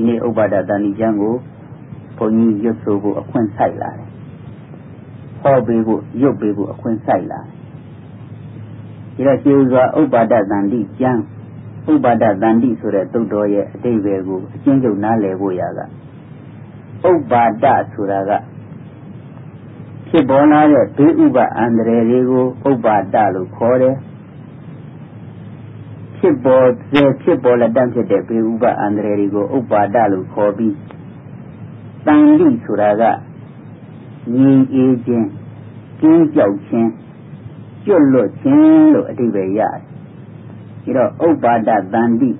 ဒီနေ့ဥပဒတန်ဒီကျမ်းကိုဘုန်းကြီးရွတ်ဆိုဖို့အခွင့်ဆိုင်လာတယ်ဟောပေးဖို့ရွတ်ပေးဖို့အခွင့်ဆိုင်လာတယ်ဒါကျေစွာဥပဒတန်ဒီကျမ်းဥပဒတန်ဒီဆိုတဲ့သုတ်တော်ရဲ့အတိတ်ပဲကိုအချင်းချုပ်နားလည်ဖို့ရကဥပါဒဆိုတာကဖြစ်ပေါ်လာတဲ့ဘေးဥပအန္တရာယ်တွေကိုဥပါဒလို့ခေါ်တယ် ဖြစ်ပေါ်စေဖြစ်ပေါ်လက်တန့်ဖြစ်တဲ့ဘေးဥပအန္တရာယ်တွေကိုဥပါဒလို့ခေါ်ပြီးတန်လိဆိုတာကငြိမ်အေးခြင်းကျင်းကြောက်ခြင်းကျွတ်လွတ်ခြင်းလို့အဓိပ္ပာယ်ရတယ်။ဒီတော့ဥပါဒတန်တိ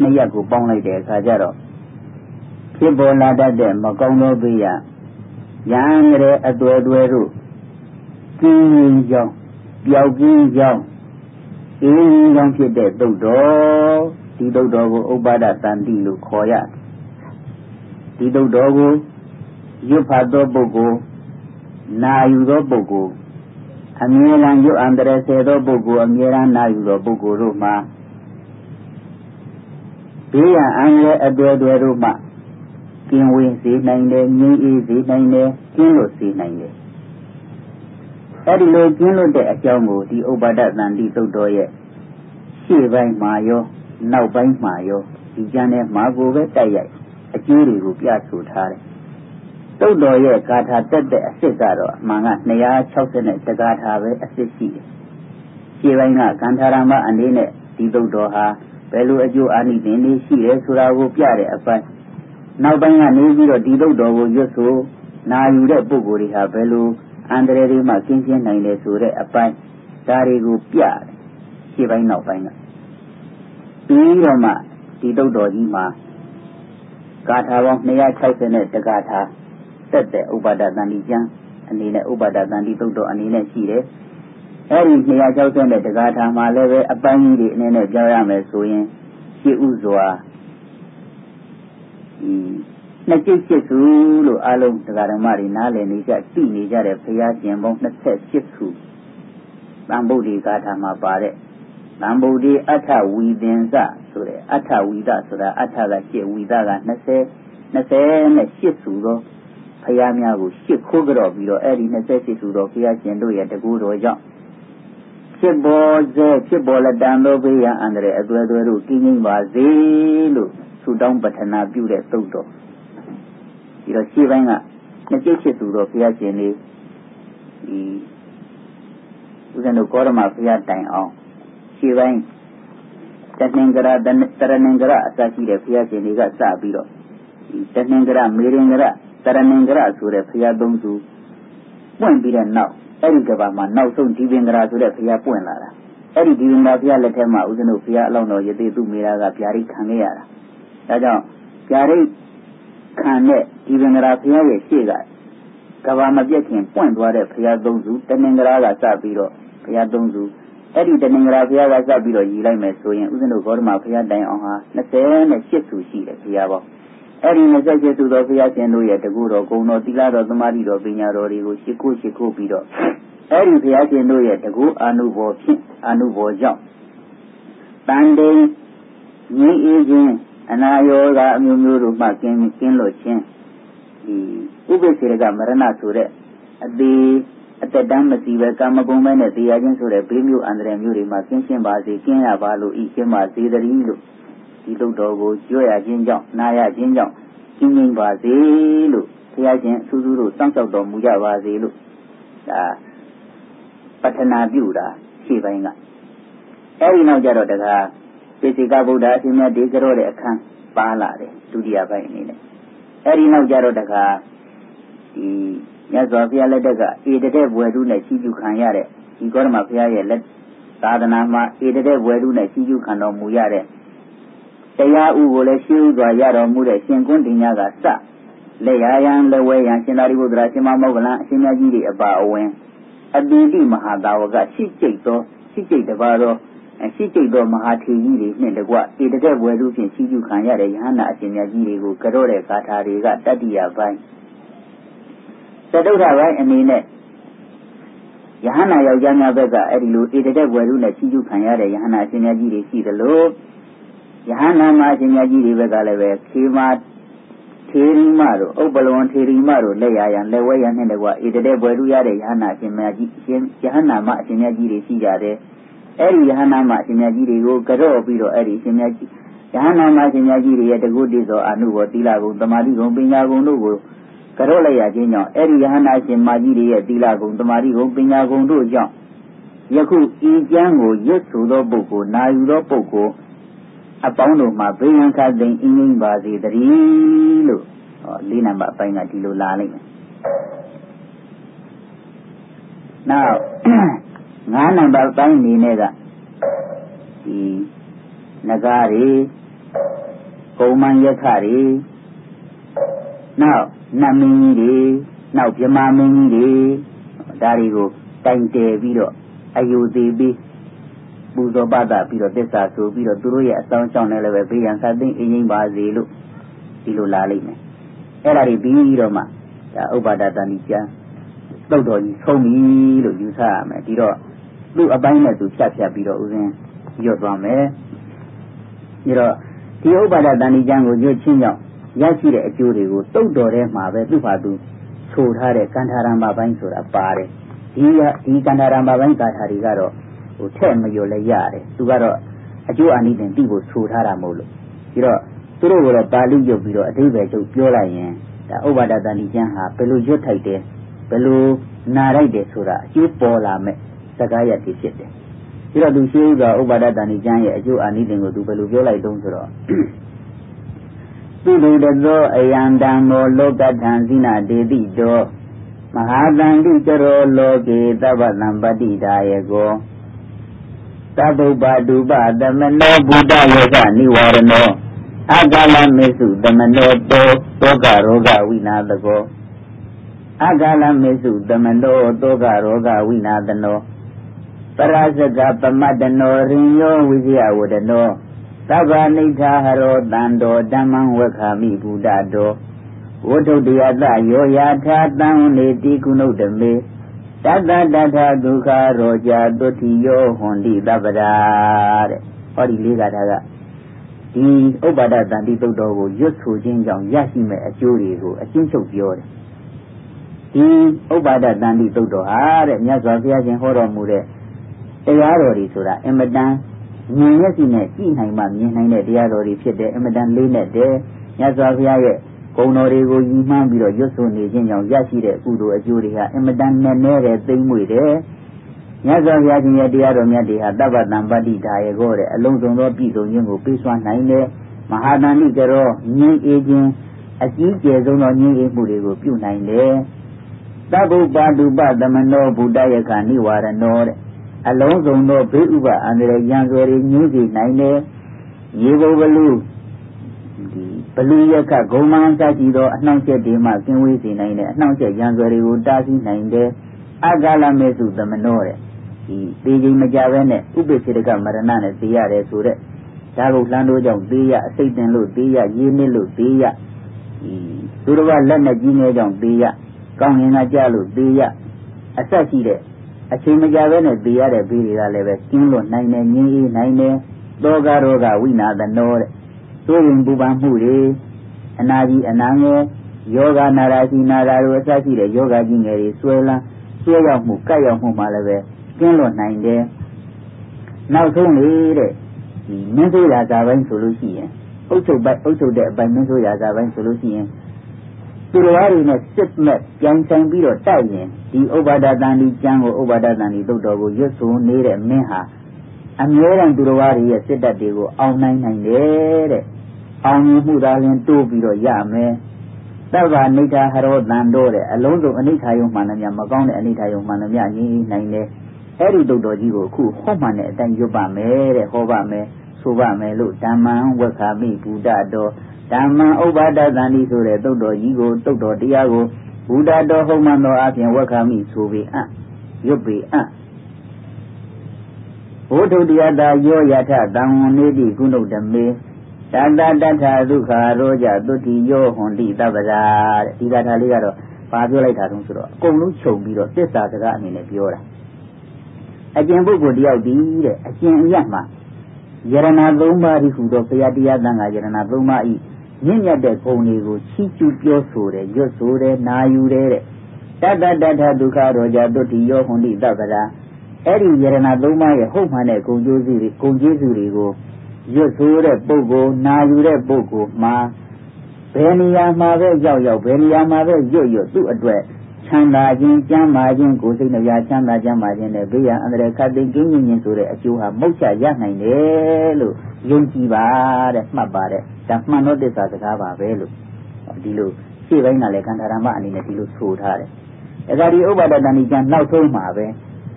နှစ်ရက်ကိုပေါင်းလိုက်တဲ့အခါကျတော့ဖြစ်ပေါ်လာတတ်တဲ့မကောင်းသောဘေးရရံတဲ့အသွဲသွဲတို့ကင်းကြောင်းပျောက်ကင်းကြောင်း အေးကြောင်းဖြစ်တဲ့သုတ်တော်ဒီသုတ်တော်ကိုဥပါဒတန်တိလို့ခေါ်ရဒီသုတ်တော်ကိုရွတ်ဖတ်သောပုဂ္ဂိုလ်နာယူသောပုဂ္ဂိုလ်အမြဲတမ်းရွတ်အန္တရာယ်စေသောပုဂ္ဂိုလ်အမြဲတမ်းနာယူသောပုဂ္ဂိုလ်တို့မှာဘေးရန်အန္တရာယ်အတွေ့အတွေ့တို့မှကင်းဝေးစေနိုင်တယ်ငြိမ်းအေးစေနိုင်တယ်ကျင်းလို့စေနိုင်တယ် အဲ့ဒီလိုကျင်းလို့တဲ့အကြောင်းကိုဒီဥပါဒတန်တိသုတ်တော်ရဲ့ရှေ့ပိုင်းမှာရောနောက်ပိုင်းမှာရောဒီကျမ်းထဲမှာကိုပဲတိုက်ရိုက်အကျိုးတွေကိုပြဆိုထားတယ်သုတ်တော်ရဲ့ဂါထာတက်တဲ့အစစ်ကတော့အမှန်က260တဂါထာပဲအစစ်ရှိတယ်ရှေ့ပိုင်းကကန္ထာရမအနေနဲ့ဒီသုတ်တော်ဟာဘယ်လိုအကျိုးအာနိသင်တွေရှိတယ်ဆိုတာကိုပြတဲ့အပိုင်းနောက်ပိုင်းကနေပြီးတော့ဒီလုတ်တော်ကိုရွတ်ဆိုနာယူတဲ့ပုဂ္ဂိုလ်တွေဟာဘယ်လို အန္တရာယ်တွေမှကင်းရှင်းနိုင်တယ်ဆိုတဲ့အပိုင်းဒါတွေကိုပြတယ်ရှေ့ပိုင်းနောက်ပိုင်းကပြီးတော့မှဒီလုတ်တော်ကြီးမှာဂါထာပေါင်း260နဲ့တဂါထာတက်တဲ့ဥပါဒတန်ဒီကျမ်းအနေနဲ့ဥပါဒတန်ဒီသုတ်တော်အနေနဲ့ရှိတယ်အဲဒီ260နဲ့တဂါထာမှာလည်းပဲအပိုင်းကြီးတွေအနေနဲ့ပြောရမယ်ဆိုရင်ရှေ့ဥစွာ နှစ်ကျိတ်ဖြစ်စုလို့အလုံးတရားဓမ္မတွေနားလည်နေကြသိနေကြတဲ့ဘုရားရှင်ပေါင်း28ခုသံဗုဒ္ဓေဂါထာမှာပါတဲ့သံဗုဒ္ဓေအထဝီသင်္စဆိုတဲ့အထဝီဒဆိုတာအထကရှစ်ဝီဒက20 20နဲ့ရှစ်စုသောဘုရားများကိုရှစ်ခိုးကြော့ပြီးတော့အဲ့ဒီ28စုသောဘုရားရှင်တို့ရဲ့တကူတော်ကြောင့်ဖြစ်ပေါ်စေဖြစ်ပေါ်လက်တန်သောဘေးရန်အန္တရာယ်အသွဲသွဲတို့ကင်းငိမ့်ပါစေလို့ဆုတောင်းပတနာပြုတဲ့သုတ်တော် ဒီတော့ရှေ့ပိုင်းကနှစ်ကျိတ်ဖြစ်သူတော်ဘုရားရှင်လေးဒီဦးဇင်းတို့ကောရမဘုရားတိုင်အောင်ရှေ့ပိုင်းတဏင်္ဂရတရဏင်္ဂရအစရှိတဲ့ဘုရားရှင်တွေကစပြီးတော့ဒီတဏင်္ဂရမေရင်္ဂရတရဏင်္ဂရဆိုတဲ့ဘုရားသုံးစုပွင့်ပြီးတဲ့နောက်အဲ့ဒီကဘာမှာနောက်ဆုံးဒီပင်္ဂရာဆိုတဲ့ဘုရားပွင့်လာတာအဲ့ဒီဒီပင်္ဂရာဘုရားလက်ထက်မှာဦးဇင်းတို့ဘုရားအလောင်းတော်ယသိသူမေရာကဗျာဒိခံခဲ့ရတာဒါကြောင့်ဗျာဒိ ခံတဲ့ဒီပင်္ဂရာဘုရားရဲ့ရှေ့ကကဘာမပြတ်ခင်ပွင့်သွားတဲ့ဘုရားသုံးစုတဏင်္ဂရာကစပြီးတော့ဘုရားသုံးစုအဲ့ဒီတဏင်္ဂရာဘုရားကစပြီးတော့ရည်လိုက်မယ်ဆိုရင်ဥစဉ်တို့ဂေါတမဘုရားတိုင်အောင်ဟာ28စုရှိတယ်ဘုရားပေါင်းအဲ့ဒီ28စုသောဘုရားရှင်တို့ရဲ့တကူတော်ဂုဏ်တော်သီလတော်သမာဓိတော်ပညာတော်တွေကိုရှ िख ုရှ िख ုပြီးတော့အဲ့ဒီဘုရားရှင်တို့ရဲ့တကူအာနုဘောဖြင့်အာနုဘောကြောင့်တန်တိန်ညီအေးခြင်း အနာရောဂါအမျိုးမျိုးတို့မှကင်းကင်းလို့ခြင်းဒီဥပိ္ပစေကမရဏဆိုတဲ့အသေးအသက်တမ်းမစီပဲကာမဂုဏ်မဲ့နဲ့တရားချင်းဆိုတဲ့ဘေးမျိုးအန္တရာယ်မျိုးတွေမှာကင်းရှင်းပါစေကင်းရပါလို့ဤရှင်းပါစေတည်းလို့ဒီလုတ်တော်ကိုကြွရခြင်းကြောင့်နာရခြင်းကြောင့်ကျင်းငြိမ်ပါစေလို့ဘုရားရှင်အထူးထူးတို့စောင့်ရှောက်တော်မူကြပါစေလို့ဒါပတ္ထနာပြုတာရှေ့ပိုင်းကအဲဒီနောက်ကြတော့တကား ပိစိကဗုဒ္ဓအရှင်မြတ်ဒီကြတော့တဲ့အခန်းပါလာတယ်ဒုတိယပိုင်းအနေနဲ့အဲဒီနောက်ကြတော့တခါဒီမြတ်စွာဘုရားလက်ထက်ကဧတတဲ့ဘွယ်သူနဲ့ရှိကျူခံရတဲ့ဒီကောရမဘုရားရဲ့လက်သာသနာမှာဧတတဲ့ဘွယ်သူနဲ့ရှိကျူခံတော်မူရတဲ့တရားဥကိုလည်းရှိဥစွာရတော်မူတဲ့ရှင်ကွန်းတင်ညာကစလက်ရယံလက်ဝဲယံရှင်သာရိပုတ္တရာရှင်မမောဂလန်အရှင်မြတ်ကြီးတွေအပါအဝင်အတိတိမဟာတာဝကရှိကျိတ်သောရှိကျိတ်တပါသော ရှိကျိတ်သောမဟာထေကြီးတွေနှင့်တကွဧတတဲ့ဘွယ်သူဖြင့်ရှိကျူခံရတဲ့ယဟန္တာအရှင်မြတ်ကြီးတွေကိုကြော့တဲ့ဂါထာတွေကတတ္တိယပိုင်းသတုထပိုင်းအနေနဲ့ယဟန္တာယောက်ျားများဘက်ကအဲ့ဒီလိုဧတတဲ့ဘွယ်သူနဲ့ရှိကျူခံရတဲ့ယဟန္တာအရှင်မြတ်ကြီးတွေရှိသလိုယဟန္တာမအရှင်မြတ်ကြီးတွေဘက်ကလည်းပဲခေမာထေရီမတို့ဥပ္ပလဝံထေရီမတို့လက်ရရန်လက်ဝဲရန်နဲ့တကွာဣတတဲ့ဘွယ်လူရတဲ့ယဟန္တာအရှင်မြတ်ကြီးရှင်ယဟန္တာမအရှင်မြတ်ကြီးတွေရှိကြတယ် အဲ့ဒီယဟန္တာမအရှင်မြတ်ကြီးတွေကိုကြော့ပြီးတော့အဲ့ဒီအရှင်မြတ်ကြီးယဟန္တာမအရှင်မြတ်ကြီးတွေရဲ့တကုတ္တိသောအနုဘောသီလကုံတမာတိကုံပညာကုံတို့ကိုကြော့လိုက်ရခြင်းကြောင့်အဲ့ဒီယဟန္တာရှင်မကြီးတွေရဲ့သီလကုံတမာတိကုံပညာကုံတို့ကြောင့်ယခုဤကျမ်းကိုရွတ်ဆိုသောပုဂ္ဂိုလ်နာယူသောပုဂ္ဂိုလ်အပေါင်းတို့မှာဘေးရန်ခတ်သိမ်းအင်းင်းပါစေတည်းလို့ဟောလေးနံပါတ်အပိုင်းကဒီလိုလာလိမ့်မယ်နောက် ငါးနံပါတ်ပိုင်းအနေနဲ့ကဒီနဂါတွေကုံမန်ရက်ခတွေနောက်နတ်မင်းကြီးတွေနောက်မြမမင်းကြီးတွေဒါတွေကိုတိုင်တယ်ပြီးတော့အယုသေးပြီးပူဇော်ပသပြီးတော့သစ္စာဆိုပြီးတော့သူတို့ရဲ့အဆောင်ကြောင့်လည်းပဲဘေးရန်ခတ်သိမ်းအင်းကြီးပါစေလို့ဒီလိုလာလိမ့်မယ်အဲ့ဒါတွေပြီးတော့မှဒါဥပါဒတန်ဒီကျမ်းတုတ်တော်ကြီးဆုံးပြီလို့ယူဆရမယ်ဒီတော့ သူ့အပိုင်းနဲ့သူဖြတ်ဖြတ်ပြီးတော့ဥစဉ်ရွတ်သွားမယ်ဒီတော့ဒီဥပါဒတန်ဒီကျမ်းကိုရွတ်ချင်းကြောင့်ရရှိတဲ့အကျိုးတွေကိုတုတ်တော်ထဲမှာပဲသူ့ဟာသူဆိုထားတဲ့ကန္ထာရမပိုင်းဆိုတာပါတယ်ဒီဒီကန္ထာရမပိုင်းကာထာတွေကတော့ဟိုထက်မလျော်လဲရတယ်သူကတော့အကျိုးအာနိသင်သိဖို့ဆိုထားတာမဟုတ်လို့ဒီတော့သူတို့ကတော့ပါဠိရုပ်ပြီးတော့အဓိပ္ပာယ်ချုပ်ပြောလိုက်ရင်ဒါဥပါဒတန်ဒီကျမ်းဟာဘယ်လိုရွတ်ထိုက်တယ်ဘယ်လိုနာလိုက်တယ်ဆိုတာအကျိုးပေါ်လာမဲ့ စကားရည်ဖြစ်တယ်ဒီတော့သူရှိဥစွာဥပါဒတန်ဒီကျမ်းရဲ့အကျိုးအာနိသင်ကိုသူဘယ်လိုပြောလိုက်တုံးဆိုတော့သူလူတသောအယံတံမောလောကထံဇိနာဒေတိတောမဟာတန္တိကျရောလောကေသဗ္ဗတံပတိဒါယေကောသဗ္ဗုပ္ပါဒုပသမနောဘုဒ္ဓယောဂနိဝရဏောအကလမေစုသမနောတောတောကရောဂဝိနာတကောအကလမေစုသမနောတောကရောဂဝိနာတနော ပရဇကပမတ္တနောရင်ယောဝိဇယဝဒနောသဗ္ဗနိဋ္ဌဟရောတံတောဓမ္မံဝက္ခမိဘုဒ္ဓတောဝဋ္ထုတယတယောယာထာတံနေတိကုဏုတမေတတတထဒုက္ခရောကြတုတိယောဟွန်တိတပ္ပရာတဲ့ဟောဒီလေးကထာကဒီဥပ္ပါဒတန်တိတုတ်တော်ကိုရွတ်ဆိုခြင်းကြောင့်ရရှိမဲ့အကျိုးတွေကိုအချင်းချုပ်ပြောတယ်ဒီဥပ္ပါဒတန်တိတုတ်တော်ဟာတဲ့မြတ်စွာဘုရားရှင်ဟောတော်မူတဲ့ တရားတော်တွေဆိုတာအင်မတန်မြင်ရစီနဲ့ကြည့်နိုင်မှမြင်နိုင်တဲ့တရားတော်တွေဖြစ်တယ်အင်မတန်လေးနဲ့တယ်မြတ်စွာဘုရားရဲ့ဂုဏ်တော်တွေကိုယဉ်မှန်းပြီးတော့ရွတ်ဆိုနေခြင်းကြောင့်ရရှိတဲ့ကုသိုလ်အကျိုးတွေဟာအင်မတန်နဲ့နဲတယ်သိမ့်မွေတယ်မြတ်စွာဘုရားရှင်ရဲ့တရားတော်မြတ်တွေဟာတပ္ပတံပတ္တိဒါယေကောတဲ့အလုံးစုံသောပြည်စုံခြင်းကိုပေးစွမ်းနိုင်တယ်မဟာတန်တိကြရောငြိမ်းအေးခြင်းအကြီးကျယ်ဆုံးသောငြိမ်းအေးမှုတွေကိုပြုနိုင်တယ်သဗ္ဗုပ္ပါတုပသမနောဘုဒ္ဓယခနိဝရဏောတဲ့ အလုံးစုံသောဘေးဥပအန္တရာယ်ရန်စွဲတွေငြိမ်းစေနိုင်တယ်ရေဘုဘလူဒီဘလူယကဂုံမန်းစကြည့်သောအနှောင့်အယှက်တွေမှကင်းဝေးစေနိုင်တယ်အနှောင့်အယှက်ရန်စွဲတွေကိုတားဆီးနိုင်တယ်အဂါလမေစုသမနောတဲ့ဒီသေခြင်းမကြဘဲနဲ့ဥပ္ပစေတကမရဏနဲ့သိရတယ်ဆိုတဲ့ဒါကိုလှမ်းတို့ကြောင့်သေးရအစိတ်တင်လို့သေးရရေးနစ်လို့သေးရဒီသူတော်ကလက်နဲ့ကြီးနေကြောင့်သေးရကောင်းရင်ကကြလို့သေးရအဆက်ရှိတဲ့ အချိန်မကြဘဲနဲ့သိရတဲ့ဘေးတွေကလည်းပဲကျင်းလို့နိုင်တယ်ငြင်းအေးနိုင်တယ်တောကရောဂဝိနာသနောတဲ့သို့ရင်ပူပန်မှုတွေအနာကြီးအနာငယ်ယောဂနာရာရှိနာရာတို့အစရှိတဲ့ယောဂကြီးငယ်တွေဆွဲလန်းဆွဲရောက်မှုကပ်ရောက်မှုမှလည်းပဲကျင်းလို့နိုင်တယ်နောက်ဆုံးလေတဲ့ဒီမင်းဆိုရာဇာပိုင်းဆိုလို့ရှိရင်အုတ်ချုပ်ပိုင်းအုတ်ချုပ်တဲ့အပိုင်းမင်းဆိုရာဇာပိုင်းဆိုလို့ရှိရင် သူတော်ဘာတွေနဲ့စစ်မဲ့ပြန်ဆိုင်ပြီးတော့တိုက်ရင်ဒီဥပါဒတန်ဒီကျမ်းကိုဥပါဒတန်ဒီသုတ်တော်ကိုရွတ်ဆိုနေတဲ့မင်းဟာအမြဲတမ်းသူတော်ဘာတွေရဲ့စစ်တပ်တွေကိုအောင်နိုင်နိုင်တယ်တဲ့အောင်မြင်မှုသာလျှင်တိုးပြီးတော့ရမယ်သဗ္ဗနိဋ္ဌဟရောတန်တော့တဲ့အလုံးစုံအနိဋ္ဌာယုံမှန်သမျှမကောင်းတဲ့အနိဋ္ဌာယုံမှန်သမျှညီနိုင်တယ်အဲ့ဒီတုတ်တော်ကြီးကိုအခုဟောမှန်တဲ့အတိုင်းရွတ်ပါမယ်တဲ့ဟောပါမယ်ဆိုပါမယ်လို့ဓမ္မံဝက္ခမိဘုဒ္ဓတော် ဓမ္မံဥပါဒသန္တိဆိုတဲ့တုတ်တော်ကြီးကိုတုတ်တော်တရားကိုဘုဒ္ဓတော်ဟုတ်မှန်သောအပြင်ဝက္ခမိဆိုပေအံ့ရွတ်ပေအံ့ဘုဒ္ဓတရားတာယောယထတံဝနေတိကုဏုတမေတတတထဒုက္ခရောကြသုတိယောဟွန်တိတပ္ပရာတဲ့ဒီကထာလေးကတော့ဘာပြောလိုက်တာတုံးဆိုတော့အကုန်လုံးခြုံပြီးတော့သစ္စာစကားအနေနဲ့ပြောတာအကျင့်ပုဂ္ဂိုလ်တယောက်ဒီတဲ့အကျင့်အရမှာယရဏသုံးပါးဤဟူသောဘုရားတရားသံဃာယရဏသုံးပါးဤ မြင့်မြတ်တဲ့ဂုဏ်တွေကိုချီးကျူးပြောဆိုတယ်ရွတ်ဆိုတယ်နာယူတယ်တဲ့တတတတဒုက္ခရောကြတုတိယောဟွန်တိတပ္ပရာအဲ့ဒီယရဏသုံးပါးရဲ့ဟုတ်မှန်တဲ့ဂုဏ်ကျိုးစုတွေဂုဏ်ကျေးဇူးတွေကိုရွတ်ဆိုတဲ့ပုဂ္ဂိုလ်နာယူတဲ့ပုဂ္ဂိုလ်မှာဘယ်နေရာမှာပဲရောက်ရောက်ဘယ်နေရာမှာပဲရွတ်ရွတ်သူ့အတွက်ချမ်းသာခြင်းကျမ်းမာခြင်းကိုယ်စိတ်နှပြချမ်းသာကျမ်းမာခြင်းနဲ့ဘေးရန်အန္တရာယ်ခတ်သိမ်းကင်းခြင်းဆိုတဲ့အကျိုးဟာမုတ်ချရနိုင်တယ်လို့ယုံကြည်ပါတဲ့မှတ်ပါတယ် ဒါမှန်တော့တစ္ဆာစကားပါပဲလို့ဒီလိုရှေ့ပိုင်းကလည်းကန္တာရမအနေနဲ့ဒီလိုဆိုထားတယ်အဲဒါဒီဥပဒတန်ဒီကျမ်းနောက်ဆုံးမှာပဲ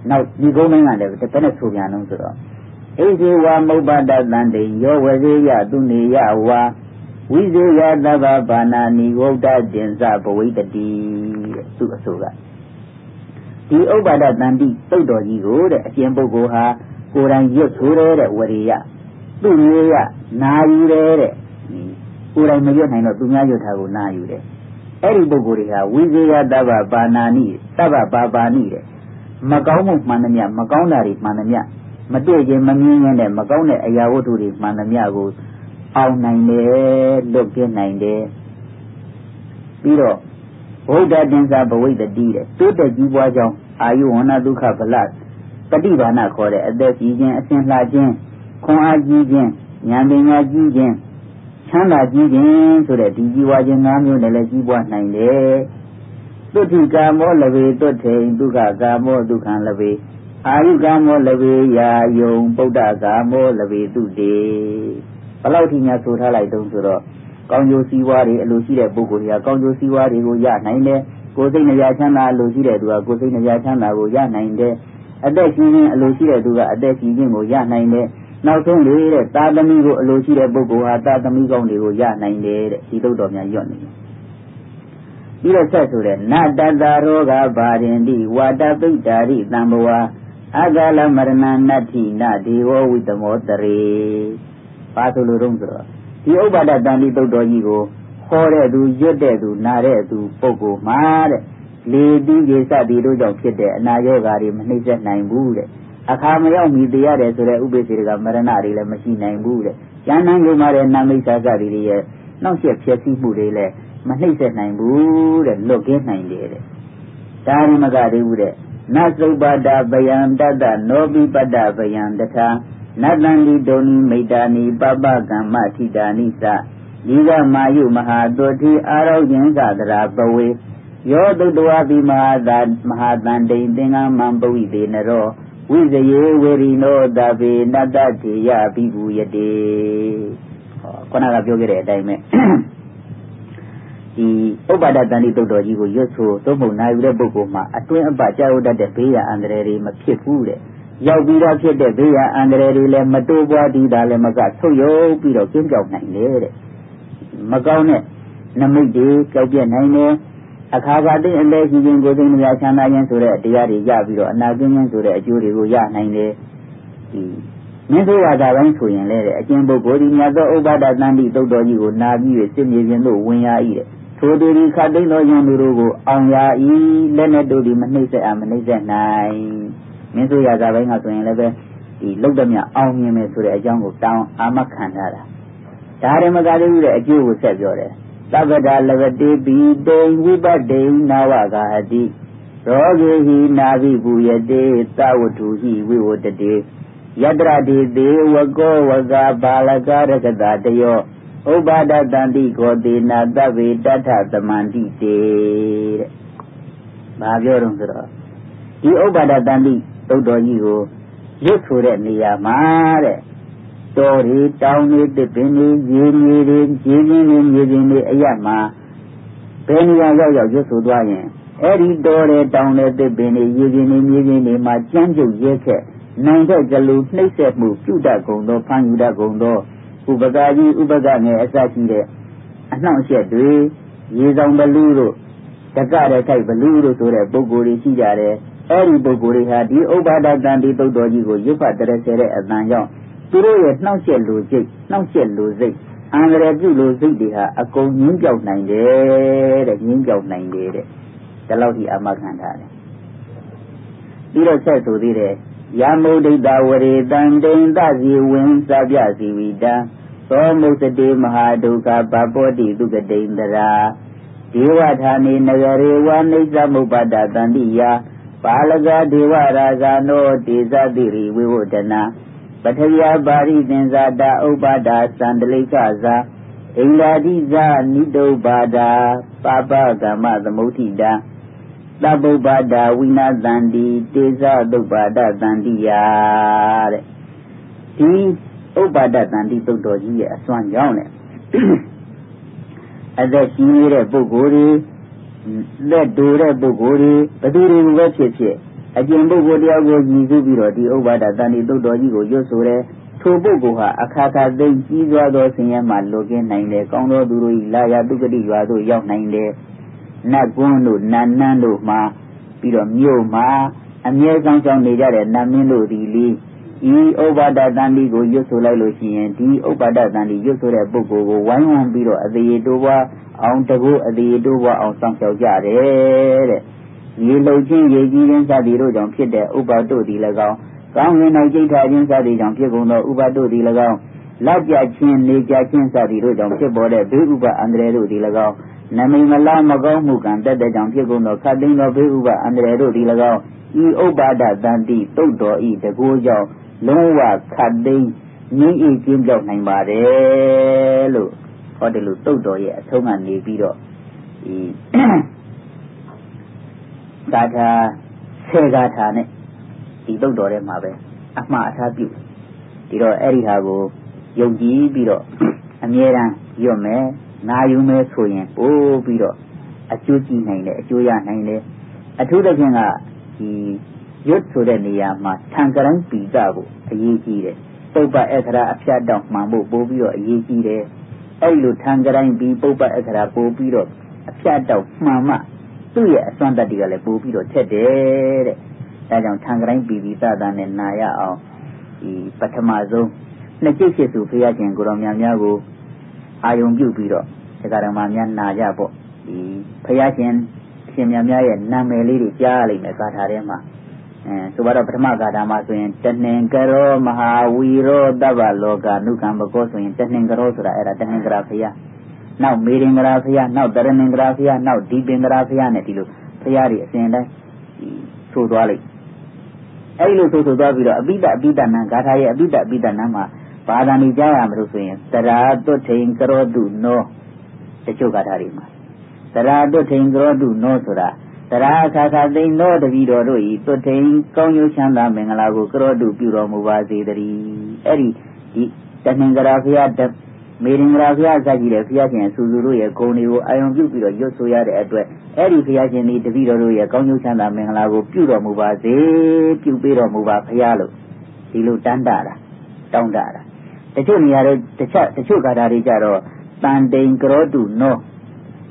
နောက်ဒီကုန်းတိုင်းကလည်းတစ်ပတ်နဲ့ဆိုပြန်အောင်ဆိုတော့ဣဇေဝမုပ္ပဒတန်တေယောဝဇေယသူနေယဝါဝိဇေယသဗ္ဗဘာနာနိဝုဒ္ဒတင်္စဘဝိတတိသူအဆိုကဒီဥပ္ပါဒတန်တိတုတ်တော်ကြီးကိုတဲ့အရှင်ပုဂ္ဂိုလ်ဟာကိုယ်တိုင်ရွတ်ဆိုတဲ့ဝရိယသူ့မျိုးရနာယူတယ်တဲ့ ကိုယ်တိုင်မရွတ်နိုင်တော့သူများရွတ်တာကိုနာယူတယ်အဲ့ဒီပုဂ္ဂိုလ်တွေဟာဝိဇေယတဗ္ဗဘာနာနိတဗ္ဗဘာဘာနိတဲ့မကောင်းမှုမှန်သမျှမကောင်းတာတွေမှန်သမျှမတွေ့ခြင်းမမြင်ခြင်းနဲ့မကောင်းတဲ့အရာဝတ္ထုတွေမှန်သမျှကိုအောင်နိုင်တယ်လွတ်ပြနိုင်တယ်ပြီးတော့ဘုဒ္ဓတင်္စာဘဝိတတိတဲ့တိုးတက်ကြီးပွားကြောင်းအာယုဝဏဒုက္ခဗလပฏิဘာနာခေါ်တဲ့အသက်ကြီးခြင်းအစဉ်လှခြင်းခွန်အားကြီးခြင်းဉာဏ်ပညာကြီးခြင်း ချမ်းသာကြီးခြင်းဆိုတဲ့ဒီကြီးပွားခြင်း၅မျိုးနဲ့လည်းကြီးပွားနိုင်တယ်သုတိကာမောလဝေတုထေဒုက္ခကာမောဒုက္ခံလဝေအာယုကာမောလဝေယာယုံဗုဒ္ဓကာမောလဝေတုတေဘလောက်ထိများဆိုထားလိုက်တုံးဆိုတော့ကောင်းကျိုးစည်းဝါးတွေအလိုရှိတဲ့ပုဂ္ဂိုလ်တွေကကောင်းကျိုးစည်းဝါးတွေကိုရနိုင်တယ်ကိုယ်စိတ်နှပြချမ်းသာအလိုရှိတဲ့သူကကိုယ်စိတ်နှပြချမ်းသာကိုရနိုင်တယ်အသက်ရှင်ခြင်းအလိုရှိတဲ့သူကအသက်ရှင်ခြင်းကိုရနိုင်တယ် နောက်ဆုံးလေတဲ့သာသမီကိုအလိုရှိတဲ့ပုဂ္ဂိုလ်ဟာသာသမီကောင်းတွေကိုရနိုင်တယ်တဲ့ဒီသုတ်တော်များညွတ်နေတယ်ပြီးတော့ဆက်ဆိုတဲ့နတတရောဂဘာရင်တိဝါတပိတ္တာရိတံဘဝအဂလမရဏနတ္ထိနဒေဝဝိတမောတရေပါဆိုလိုတော့ဆိုတော့ဒီဥပ္ပါဒတန်တိတုတ်တော်ကြီးကိုဟောတဲ့သူရွတ်တဲ့သူနာတဲ့သူပုဂ္ဂိုလ်မှာတဲ့လေတိကေစသည်တို့ကြောင့်ဖြစ်တဲ့အနာရောဂါတွေမနှိမ့်ဆက်နိုင်ဘူးတဲ့ အခါမရောက်မီတရားတယ်ဆိုတဲ့ဥပ္ပစေကမရဏတွေလည်းမရှိနိုင်ဘူးတဲ့ကျမ်းမ်းလို့မှတဲ့နာမိတ်စာစတွေရဲ့နှောင့်ယှက်ဖြစ်စီမှုတွေလည်းမနှိမ့်ဆက်နိုင်ဘူးတဲ့လွတ်ကင်းနိုင်တယ်တဲ့ဒါရမကသေးဘူးတဲ့နသုပ္ပတာဗယံတတ္တနောပိပတ္တဗယံတထာနတ္တန္တိဒုန်ိမိတာနိပပကမ္မထိတာနိသဒီကမာယုမဟာတုတိအာရောဂင်္ဂသရာပဝေယောတုတဝပိမဟာသာမဟာတန်တိန်သင်္ကမံပဝိတေနရော ဝိဇယေဝေရိနောတပေနတ္တတိယပိဘူယတေဟောခုနကပြောခဲ့တဲ့အတိုင်းပဲဒီဥပ္ပါဒတန်တိတုတ်တော်ကြီးကိုရွတ်ဆိုသုံးဖို့နာယူတဲ့ပုဂ္ဂိုလ်မှာအတွင်းအပကြောက်တတ်တဲ့ဘေးရအန္တရာယ်တွေမဖြစ်ဘူးတဲ့ရောက်ပြီးတော့ဖြစ်တဲ့ဘေးရအန္တရာယ်တွေလည်းမတိုးပွားတည်တာလည်းမကဆုတ်ယုတ်ပြီးတော့ကျင်းပြောက်နိုင်တယ်တဲ့မကောင်းတဲ့နမိတ်တွေကြောက်ပြက်နိုင်တယ် အခါခါသိအလဲရှိခြင်းကိုယ်စိတ်နှပြချမ်းသာခြင်းဆိုတဲ့တရားတွေရပြီးတော့အနာကျင်းခြင်းဆိုတဲ့အကျိုးတွေကိုရနိုင်တယ်ဒီမြင့်သောဝါဒပိုင်းဆိုရင်လည်းအကျဉ်းပုဂ္ဂိုလ်ဒီမြတ်သောဥပါဒတန်တိတုတ်တော်ကြီးကိုနာပြီး၍စစ်မြေပြင်သို့ဝင်ရ၏တဲ့ထိုသူဒီခတ်သိမ်းသောယံသူတို့ကိုအောင်ရ၏လက်နဲ့တို့ဒီမနှိမ့်ဆက်အောင်မနှိမ့်ဆက်နိုင်မြင့်သောဝါဒပိုင်းကဆိုရင်လည်းပဲဒီလုတ်တမြအောင်မြင်မယ်ဆိုတဲ့အကြောင်းကိုတောင်းအာမခံထားတာဒါရမကလေးဦးတဲ့အကျိုးကိုဆက်ပြောတယ် သဗ္ဗဒလဝတိပိတေဝိပတေနာဝဂဟတိရောဂေဟိနာဘိဘူယတေသဝတုဟိဝိဝတတေယတရတိတေဝကောဝကဘာလကရကတတယောဥပါဒတန္တိကောတေနာတဗ္ဗေတထသမန္တိတေတဲ့။ဘာပြောတော့ဆိုတော့ဒီဥပါဒတန္တိသုတ်တော်ကြီးကိုရွတ်ဆိုတဲ့နေရာမှာတဲ့ တော်ရီတောင်းနေတစ်ပင်နေရေမြေတွေရေပြင်းနေမြေပြင်းနေအရမှာဘယ်နေရာရောက်ရောက်ရွတ်ဆိုသွားရင်အဲ့ဒီတော်တဲ့တောင်းတဲ့တစ်ပင်နေရေပြင်းနေမြေပြင်းနေမှာကြမ်းကြုတ်ရဲခက်နိုင်တဲ့ကြလူနှိမ့်ဆက်မှုပြုတတ်ကုန်သောဖန်ယူတတ်ကုန်သောဥပကာကြီးဥပကငယ်အစရှိတဲ့အနှောင့်အယှက်တွေရေဆောင်ဘလူတို့တကတဲ့ထိုက်ဘလူတို့ဆိုတဲ့ပုဂ္ဂိုလ်တွေရှိကြတယ်အဲ့ဒီပုဂ္ဂိုလ်တွေဟာဒီဥပါဒတန်ဒီတုတ်တော်ကြီးကိုရွတ်ဖတ်တရဆဲတဲ့အတန်ကြောင့် သူတို့ရဲ့နှောင့်ယှက်လူစိတ်နှောင့်ယှက်လူစိတ်အန္တရာယ်ပြုလူစိတ်တွေဟာအကုန်ငင်းပြောက်နိုင်တယ်တဲ့ငင်းပြောက်နိုင်တယ်တဲ့ဒီလောက်ဒီအမခံထားတယ်ပြီးတော့ဆက်ဆိုသေးတယ်ယမုဒိတဝရေတံတိန်သစီဝင်းစပြစီဝိတံသောမုစတိမဟာဒုက္ခပပောတိသူကတိန်တရာဒေဝဌာနေနဂရေဝနိစ္စမုပ္ပတတန္တိယပါလကဒေဝရာဇာနောတေဇတိရိဝိဝဒနာ ပထယပါရိသင်္ဇာတာဥပ္ပါဒာသန္တလိကဇာဣန္ဒာတိဇာနိတုပ္ပါဒာပပကမ္မသမုဋ္ဌိတာသဗ္ဗုပ္ပါဒာဝိနာတန္တိတေဇသုပ္ပါဒတန္တိယတဲ့ဒီဥပ္ပါဒတန္တိသုတ်တော်ကြီးရဲ့အစွမ်းကြောင့်လေအသက်ရှင်နေတဲ့ပုဂ္ဂိုလ်တွေလက်တူတဲ့ပုဂ္ဂိုလ်တွေဘယ်သူတွေကိုပဲဖြစ်ဖြစ် အကျင့်ပုဂ္ဂိုလ်တယောက်ကိုညီစုပြီးတော့ဒီဥပ္ပါဒတန်တိတုတ်တော်ကြီးကိုရွတ်ဆိုတယ်ထိုပုဂ္ဂိုလ်ဟာအခါခါသိကြီးစွာသောဆင်းရဲမှလွတ်ကင်းနိုင်တယ်ကောင်းသောသူတို့၏လာရတုကတိရွာသို့ရောက်နိုင်တယ်နတ်ကွန်းတို့နတ်နန်းတို့မှာပြီးတော့မြို့မှာအမြဲဆောင်ဆောင်နေကြတဲ့နတ်မင်းတို့ဒီလီဤဥပ္ပါဒတန်တိကိုရွတ်ဆိုလိုက်လို့ရှိရင်ဒီဥပ္ပါဒတန်တိရွတ်ဆိုတဲ့ပုဂ္ဂိုလ်ကိုဝိုင်းဝန်းပြီးတော့အသေးတိုးပွားအောင်တကူအသေးတိုးပွားအောင်ဆောင်ရှောက်ကြတယ်တဲ့ ရေလုံချင်းရေကြီးခြင်းစသည်တို့ကြောင့်ဖြစ်တဲ့ဥပ္ပါတို့သည်၎င်းကောင်းငင်၌ကြိတ်ထားခြင်းစသည်ကြောင့်ဖြစ်ကုန်သောဥပ္ပါတို့သည်၎င်းလက်ပြခြင်းနေကြခြင်းစသည်တို့ကြောင့်ဖြစ်ပေါ်တဲ့ဘေးဥပအန္တရာယ်တို့သည်၎င်းနမိတ်မလားမကောင်းမှုကံတက်တဲ့ကြောင့်ဖြစ်ကုန်သောခတ်သိမ်းသောဘေးဥပအန္တရာယ်တို့သည်၎င်းဤဥပ္ပါဒတန်တိတုတ်တော်ဤတကူကြောင့်လုံးဝခတ်သိမ်းငြိမ့်အေးခြင်းပြောက်နိုင်ပါတယ်လို့ဟောတယ်လို့တုတ်တော်ရဲ့အဆုံးကနေပြီးတော့ဒီ ဂါထာဆေဂါထာနဲ့ဒီတုတ်တော်ထဲမှာပဲအမှားအထားပြုဒီတော့အဲ့ဒီဟာကိုယုံကြည်ပြီးတော့အမြဲတမ်းရွတ်မယ်နာယူမယ်ဆိုရင်ပို့ပြီးတော့အကျိုးကြည့်နိုင်တယ်အကျိုးရနိုင်တယ်အထူးသဖြင့်ကဒီရွတ်ဆိုတဲ့နေရာမှာထံကရန်ပီကကိုအရေးကြီးတယ်ပုပ္ပအခရာအဖြတ်တောင်မှန်ဖို့ပို့ပြီးတော့အရေးကြီးတယ်အဲ့လိုထံကရန်ပီပုပ္ပအခရာပို့ပြီးတော့အဖြတ်တောင်မှန်မှ သူ့ရဲ့အစွမ်းတတ္တိကလည်းပို့ပြီးတော့ထက်တယ်တဲ့ဒါကြောင့်ထံကရိုင်းပီပီသတာနဲ့နာရအောင်ဒီပထမဆုံးနှစ်ကျိတ်ဖြစ်သူဖရာရှင်ကိုတော်များများကိုအာယုံပြုပြီးတော့တရားတော်မှာများနာကြပေါ့ဒီဖရာရှင်ရှင်များများရဲ့နာမည်လေးတွေကြားရလိမ့်မယ်ကာထာထဲမှာအဲဆိုတော့ပထမကာထာမှာဆိုရင်တဏင်ကရောမဟာဝီရောတဗ္ဗလောကနုကံဘကောဆိုရင်တဏင်ကရောဆိုတာအဲ့ဒါတဏင်ကရာဖရာ နောက်မေရင်္ဂရာဖရာနောက်တရဏင်္ဂရာဖရာနောက်ဒီပင်္ဂရာဖရာနဲ့ဒီလိုဖရာတွေအစဉ်တိုင်းဆိုသွားလိုက်အဲ့လိုဆိုဆိုသွားပြီးတော့အပိတအပိတနံဂါထာရဲ့အပိတအပိတနံမှာဘာသာနေကြရမလို့ဆိုရင်တရာတုထိန်ကရောတုနောတချို့ဂါထာတွေမှာတရာတုထိန်ကရောတုနောဆိုတာတရာခါခါသိန်နောတပည့်တော်တို့ဤတုထိန်ကောင်းကျိုးချမ်းသာမင်္ဂလာကိုကရောတုပြုတော်မူပါစေတည်းအဲ့ဒီဒီတဏ္ဍရာဖျား မေရင်္ဂရာဘုရားစကြည့်တဲ့ဘုရားရှင်ဆူဆူတို့ရဲ့ဂုဏ်တွေကိုအာယုံပြုပြီးတော့ရွတ်ဆိုရတဲ့အတွက်အဲ့ဒီဘုရားရှင်ဒီတပည့်တော်တို့ရဲ့ကောင်းကျိုးချမ်းသာမင်္ဂလာကိုပြုတော်မူပါစေပြုပေးတော်မူပါဘုရားလို့ဒီလိုတန်တာတာတောင်းတာတာတချို့နေရာတွေတခြားတချို့ဂါထာတွေကြတော့တန်တိန်ကရောတုနော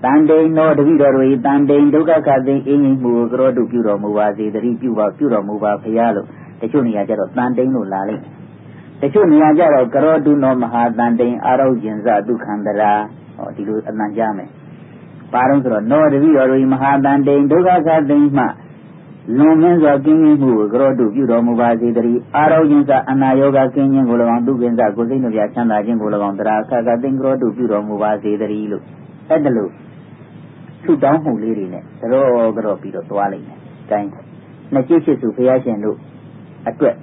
တန်တိန်နောတပည့်တော်တို့ဤတန်တိန်ဒုက္ခခသိအင်းကြီးမှုကရောတုပြုတော်မူပါစေတတိပြုပါပြုတော်မူပါဘုရားလို့တချို့နေရာကြတော့တန်တိန်လို့လာလိုက်တ ချို့နေရာကြတော့ကရောတုနောမဟာတန်တိန်အာရုဇင်ဇဒုက္ခန္တရာဟောဒီလိုအနံကြမယ်ပါတော့ဆိုတော့နောတပိတော်တို့မဟာတန်တိန်ဒုက္ခခသိမ့်မှလွန်မင်းစွာကင်းခြင်းမှုကိုကရောတုပြုတော်မူပါစေတည်းအာရုဇင်ဇအနာယောဂကင်းခြင်းကို၎င်းဒုက္ခဇကိုစိတ်နှပြချမ်းသာခြင်းကို၎င်းတရားခခသိမ့်ကရောတုပြုတော်မူပါစေတည်းလို့အဲ့ဒါလို့ဆုတောင်းမှုလေးတွေနဲ့ကြောကြောပြီးတော့သွားလိုက်တယ်။တိုင်းနှစ်ကျစ်ဖြစ်သူဘုရားရှင်တို့အတွက်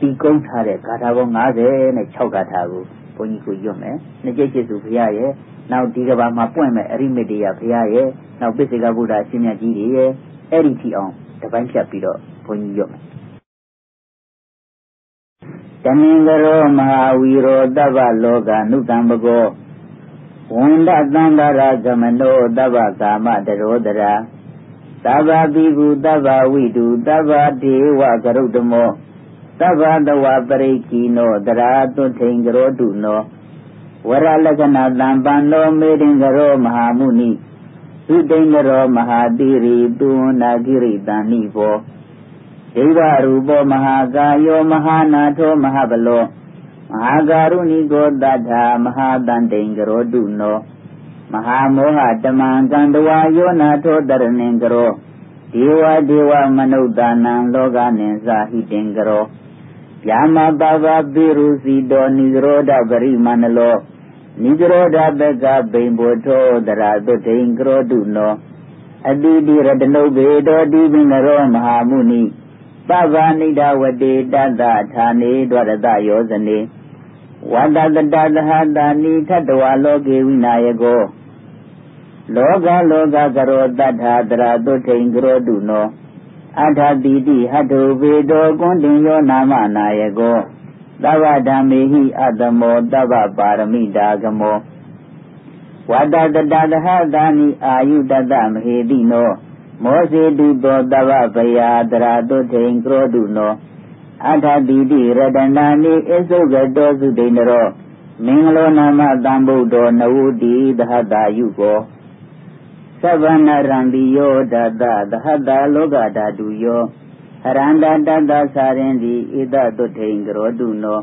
တီကုန်းထားတဲ့ဂါထာပေါင်း90နဲ့6ဂါထာကိုဘုန်းကြီးကိုရွတ်မယ်။နှစ်ကျိတ်ကျသူဘုရားရဲ့နောက်ဒီကဘာမှာပွင့်မဲ့အရိမတေယဘုရားရဲ့နောက်ပိစိကဗုဒ္ဓအရှင်မြတ်ကြီးတွေရဲ့အဲ့ဒီထီအောင်တပိုင်းဖြတ်ပြီးတော့ဘုန်းကြီးရွတ်မယ်။တမင်္ဂရောမဟာဝီရောတဗ္ဗလောကနုတံပကောဝန္ဒသန္တာရကမနောတဗ္ဗကာမတရောတရာသဗ္ဗပိကုသဗ္ဗဝိတုသဗ္ဗဒေဝကရုတ္တမော သဗ္ဗတဝပရိကိနောတရာတုထိန်ကရောတုနောဝရလက္ခဏာတံပန္နောမေရင်ကရောမဟာမုနိသုတိန်ကရောမဟာတိရိတုနာဂိရိတန်နိဘောဒိဗရူပောမဟာကာယောမဟာနာထောမဟာဘလောမဟာကာရုဏိကောတထာမဟာတန်တိန်ကရောတုနောမဟာမောဟတမံကန္တဝါယောနာထောတရဏင်ကရောဒေဝဒေဝမနုဿာနံလောကနိသဟိတင်ကရော ယာမပပပိရုစီတောနိရောဓပရိမန္နလောနိရောဓပကဘိံဘောထောတရာတုဒိံကရောတုနောအတိတိရတနုဘေတောတိပိနရောမဟာမုနိပဗာနိဒဝတေတတ္တဌာနေဒဝရတယောဇနေဝတ္တတတသဟတာနိထတဝလောကေဝိနာယကောလောကလောကကရောတတ္ထာတရာတုထိန်ကရောတုနော အထာတိတိဟတုဝေတောကွန်တင်ယောနာမနာယကောသဗ္ဗဓမ္မေဟိအတ္တမောသဗ္ဗပါရမိတာကမောဝတ္တတတသဟတာနိအာယုတတမဟေတိနောမောစေတုသောတဗ္ဗဗယာတရာတုထိန်ကရောတုနောအထာတိတိရတနာနိအစ္ဆုကတောစုဒိနရောမင်္ဂလောနာမတံဗုဒ္ဓောနဝုတိသဟတာယုကော သဗ္ဗနာရံတိယောဒတသဟတာလောကဓာတုယောဟရန္တာတတ္တသာရင်တိဣဒတုထိန်ကရောတုနော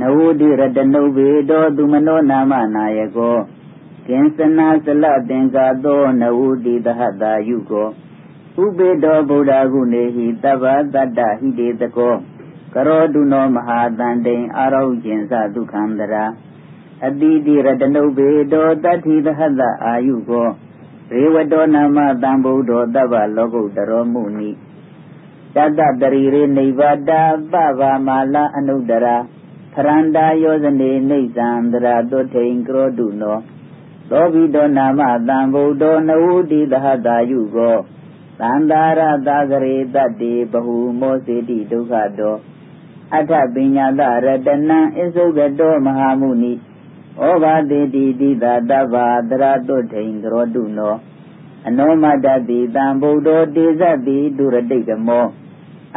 နဝုတိရတနုဘေတောသူမနောနာမနာယကောကိဉ္စနာစလသင်္ကာသောနဝုတိသဟတာယုကောဥပေတောဗုဒ္ဓဂုနေဟိတဗ္ဗတတ္တဟိတေတကောကရောတုနောမဟာတန်တိန်အာရောကျင်္စဒုက္ခံတရာအတိတိရတနုဘေတောတတ္ထိသဟတအာယုကော ရေဝတောနာမတံဗုဒ္ဓောတဗ္ဗလောကုတ္တရောမုနိတတတရိရေနိဗ္ဗာတပဗာမာလအနုတ္တရာဖရန္တာယောဇနေနေဇံတရာတုထိန်ကရောတုနောသောဘိတောနာမတံဗုဒ္ဓောနဝုတိသဟတာယုကောသန္တာရတာဂရေတတ္တိဘဟုမောစေတိဒုက္ခတောအထပညာတရတနံအစုကတောမဟာမုနိ ဩဘာတိတိတိသာတဗ္ဗတရတုထိန်ကရောတုနောအနောမတတိတံဗုဒ္ဓောတေဇတိဒုရတိကမော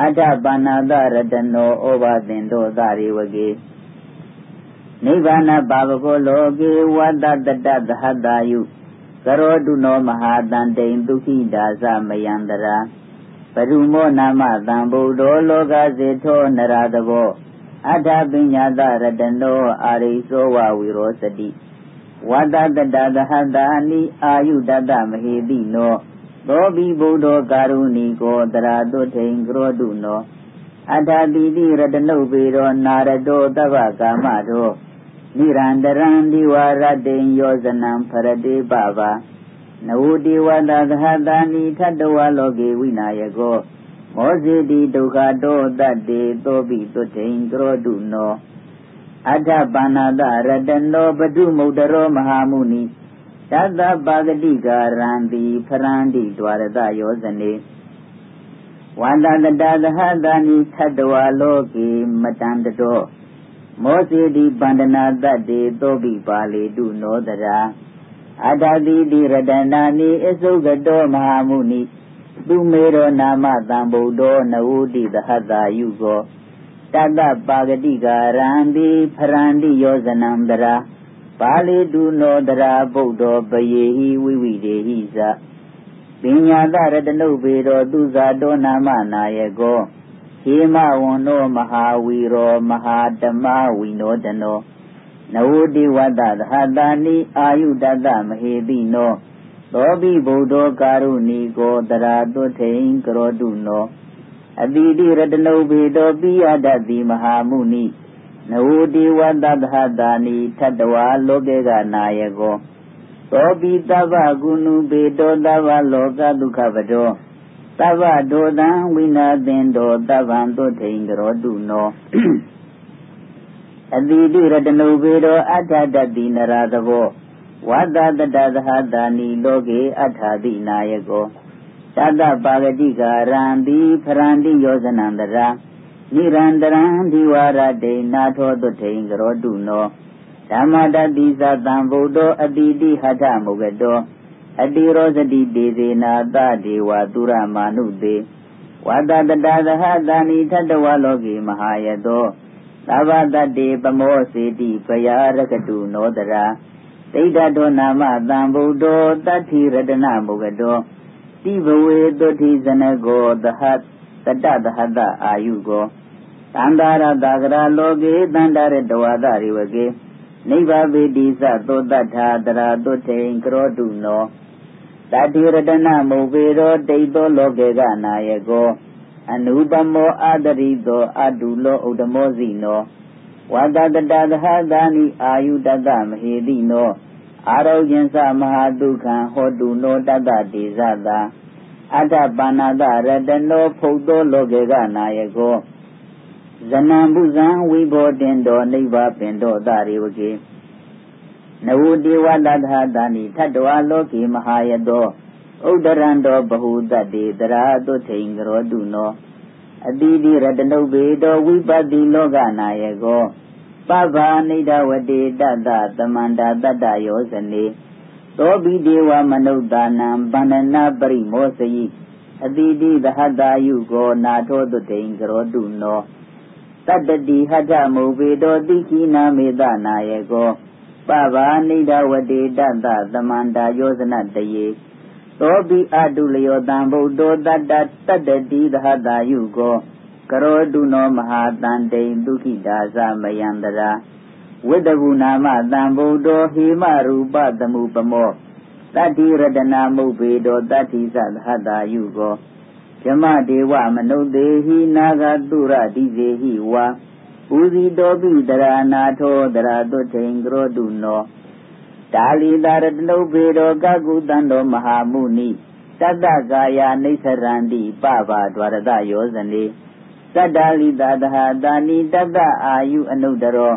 အထပါဏာတရတနောဩဘာသင်တောသရေဝကေနိဗ္ဗာနပါပကောလောကေဝတ္တတတသဟတာယုကရောတုနောမဟာတန်တိန်ဒုခိဒါသမယန္တရာပရုမောနာမတံဗုဒ္ဓောလောကစေထောနရတဘော အတ္ထပညာတရတနောအာရိသောဝဝီရောစတိဝတ္တတတသဟတာနိအာယုတတမဟေတိနောသောဘိဗုဒ္ဓောကာရုဏီကောတရာတုထိန်ကရောတုနောအတ္ထတိတိရတနုပေရောနာရတောတဗ္ဗကာမတောနိရန္တရံဒီဝရတေယောဇနံဖရတိပပါနဝတိဝတသဟတာနိထတဝလောကေဝိနာယကော မောဇိတိဒုက္ခတောတတ္တေသောပိတုထိန်ကရောတုနောအထပါဏာတရတနောပတုမုဒ္ဒရောမဟာမုနိတတပါဂတိကာရံတိဖရန္တိဒွာရတယောဇနေဝန္တတတသဟတာနိထတဝလောကေမတန္တတောမောစေတိပန္ဒနာတတ္တေသောပိပါလေတုနောတရာအတ္တတိတိရတနာနိအစုကတောမဟာမုနိ သူမေရောနာမတံဗုဒ္ဓောနဝုတိသဟတာယုကောတတပါဂတိကာရံတိဖရန္တိယောဇနံတရာပါဠိတုနောတရာဗုဒ္ဓောပယေဟိဝိဝိတေဟိသပညာတရတနုပေတော်သူဇာတောနာမနာယကောဟေမဝန္နောမဟာဝီရောမဟာဓမ္မဝိနောတနောနဝတိဝတ္တသဟတာနိအာယုတတမဟေတိနော သောပိဗုဒ္ဓောကာရုဏီကိုတရာတုထိန်ကရောတုနောအတိတိရတနုဘေတောပိယတတိမဟာမုနိနဝတိဝတ္တသဟတာနိထတဝါလောကေကနာယကောသောပိတဗ္ဗကုဏုဘေတောတဗ္ဗလောကဒုက္ခပတောတဗ္ဗဒောတံဝိနာသင်တောတဗ္ဗံတုထိန်ကရောတုနောအတိတိရတနုဘေတောအဋ္ဌတတိနရသဘော ဝတ္တတတသဟတာနိလောကေအဋ္ဌာတိနာယကောတတပါဂတိကာရံတိဖရန္တိယောဇနန္တရာနိရန္တရံဒီဝရတေနာထောတုထိန်ကရောတုနောဓမ္မတတိသတံဗုဒ္ဓအတိတိဟထမုဂတောအတိရောစတိတေသေနာတဒေဝသုရမာနုတေဝတ္တတတသဟတာနိထတဝလောကေမဟာယတောသဗ္ဗတတေပမောစေတိပယရကတုနောတရာ သိတ္တတောနာမတံဗုဒ္ဓောတတ္ထိရတနမုဂတောတိဘဝေတုတိဇနကောသဟတတသဟတအာယုကောတန္တာရတာကရာလောကေတန္တာရတဝါဒရိဝကေနိဗ္ဗာပေတိသသောတထာတရာတုထိန်ကရောတုနောတတိရတနာမုပေရောတိတ်သောလောကေကနာယကောအနုပမောအာတရိသောအတုလောဥဒ္ဓမောစီနော ဝတ္တတတသဟတာနိအာယုတတမဟေတိနောအာရောဂင်္စမဟာဒုက္ခံဟောတုနောတတတေဇတာအတ္တပါဏတရတနောဖုတ်သောလောကေကနာယကောဇနံပုဇံဝိဘောတင်တော်နိဗ္ဗာပင်တော်တရေဝကေနဝတိဝတ္တသဟတာနိထတ္တဝါလောကေမဟာယတောဥဒရံတောဘဟုတတေတရာတုထိန်ကရောတုနော အတိတိရတနုဘေတောဝိပတိလောကနာယကောပဗ္ဗာနိဒဝတိတတ္တသမန္တာတတ္တယောဇနေသောဘိဒေဝမနုဿာနံဗန္ဒနာပရိမောစယိအတိတိသဟတာယုကောနာထောတုတိန်ကရောတုနောတတ္တတိဟတမုဘေတောတိခိနာမေတနာယကောပဗ္ဗာနိဒဝတိတတ္တသမန္တာယောဇနတယေ သောပိအတုလယောတံဗုဒ္ဓောတတ္တတတ္တတိသဟတာယုကောကရောတုနောမဟာတန်တိန်ဒုခိတာသမယန္တရာဝိတဗုနာမတံဗုဒ္ဓောဟိမရူပတမှုပမောတတ္တိရတနာမုတ်ပေတောတတ္တိသသဟတာယုကောဇမဒေဝမနုဿေဟိနာဂတုရတိစေဟိဝါဥဇီတောပိတရာနာထောတရာတုထိန်ကရောတုနော ဒါလီတာရတနုပေတောကကုတံတော်မဟာမုနိတတ္တကာယနိသရန္တိပပဒွါရတယောဇနေတတ္တလိတာတဟာတာနိတတ္တအာယုအနုတရော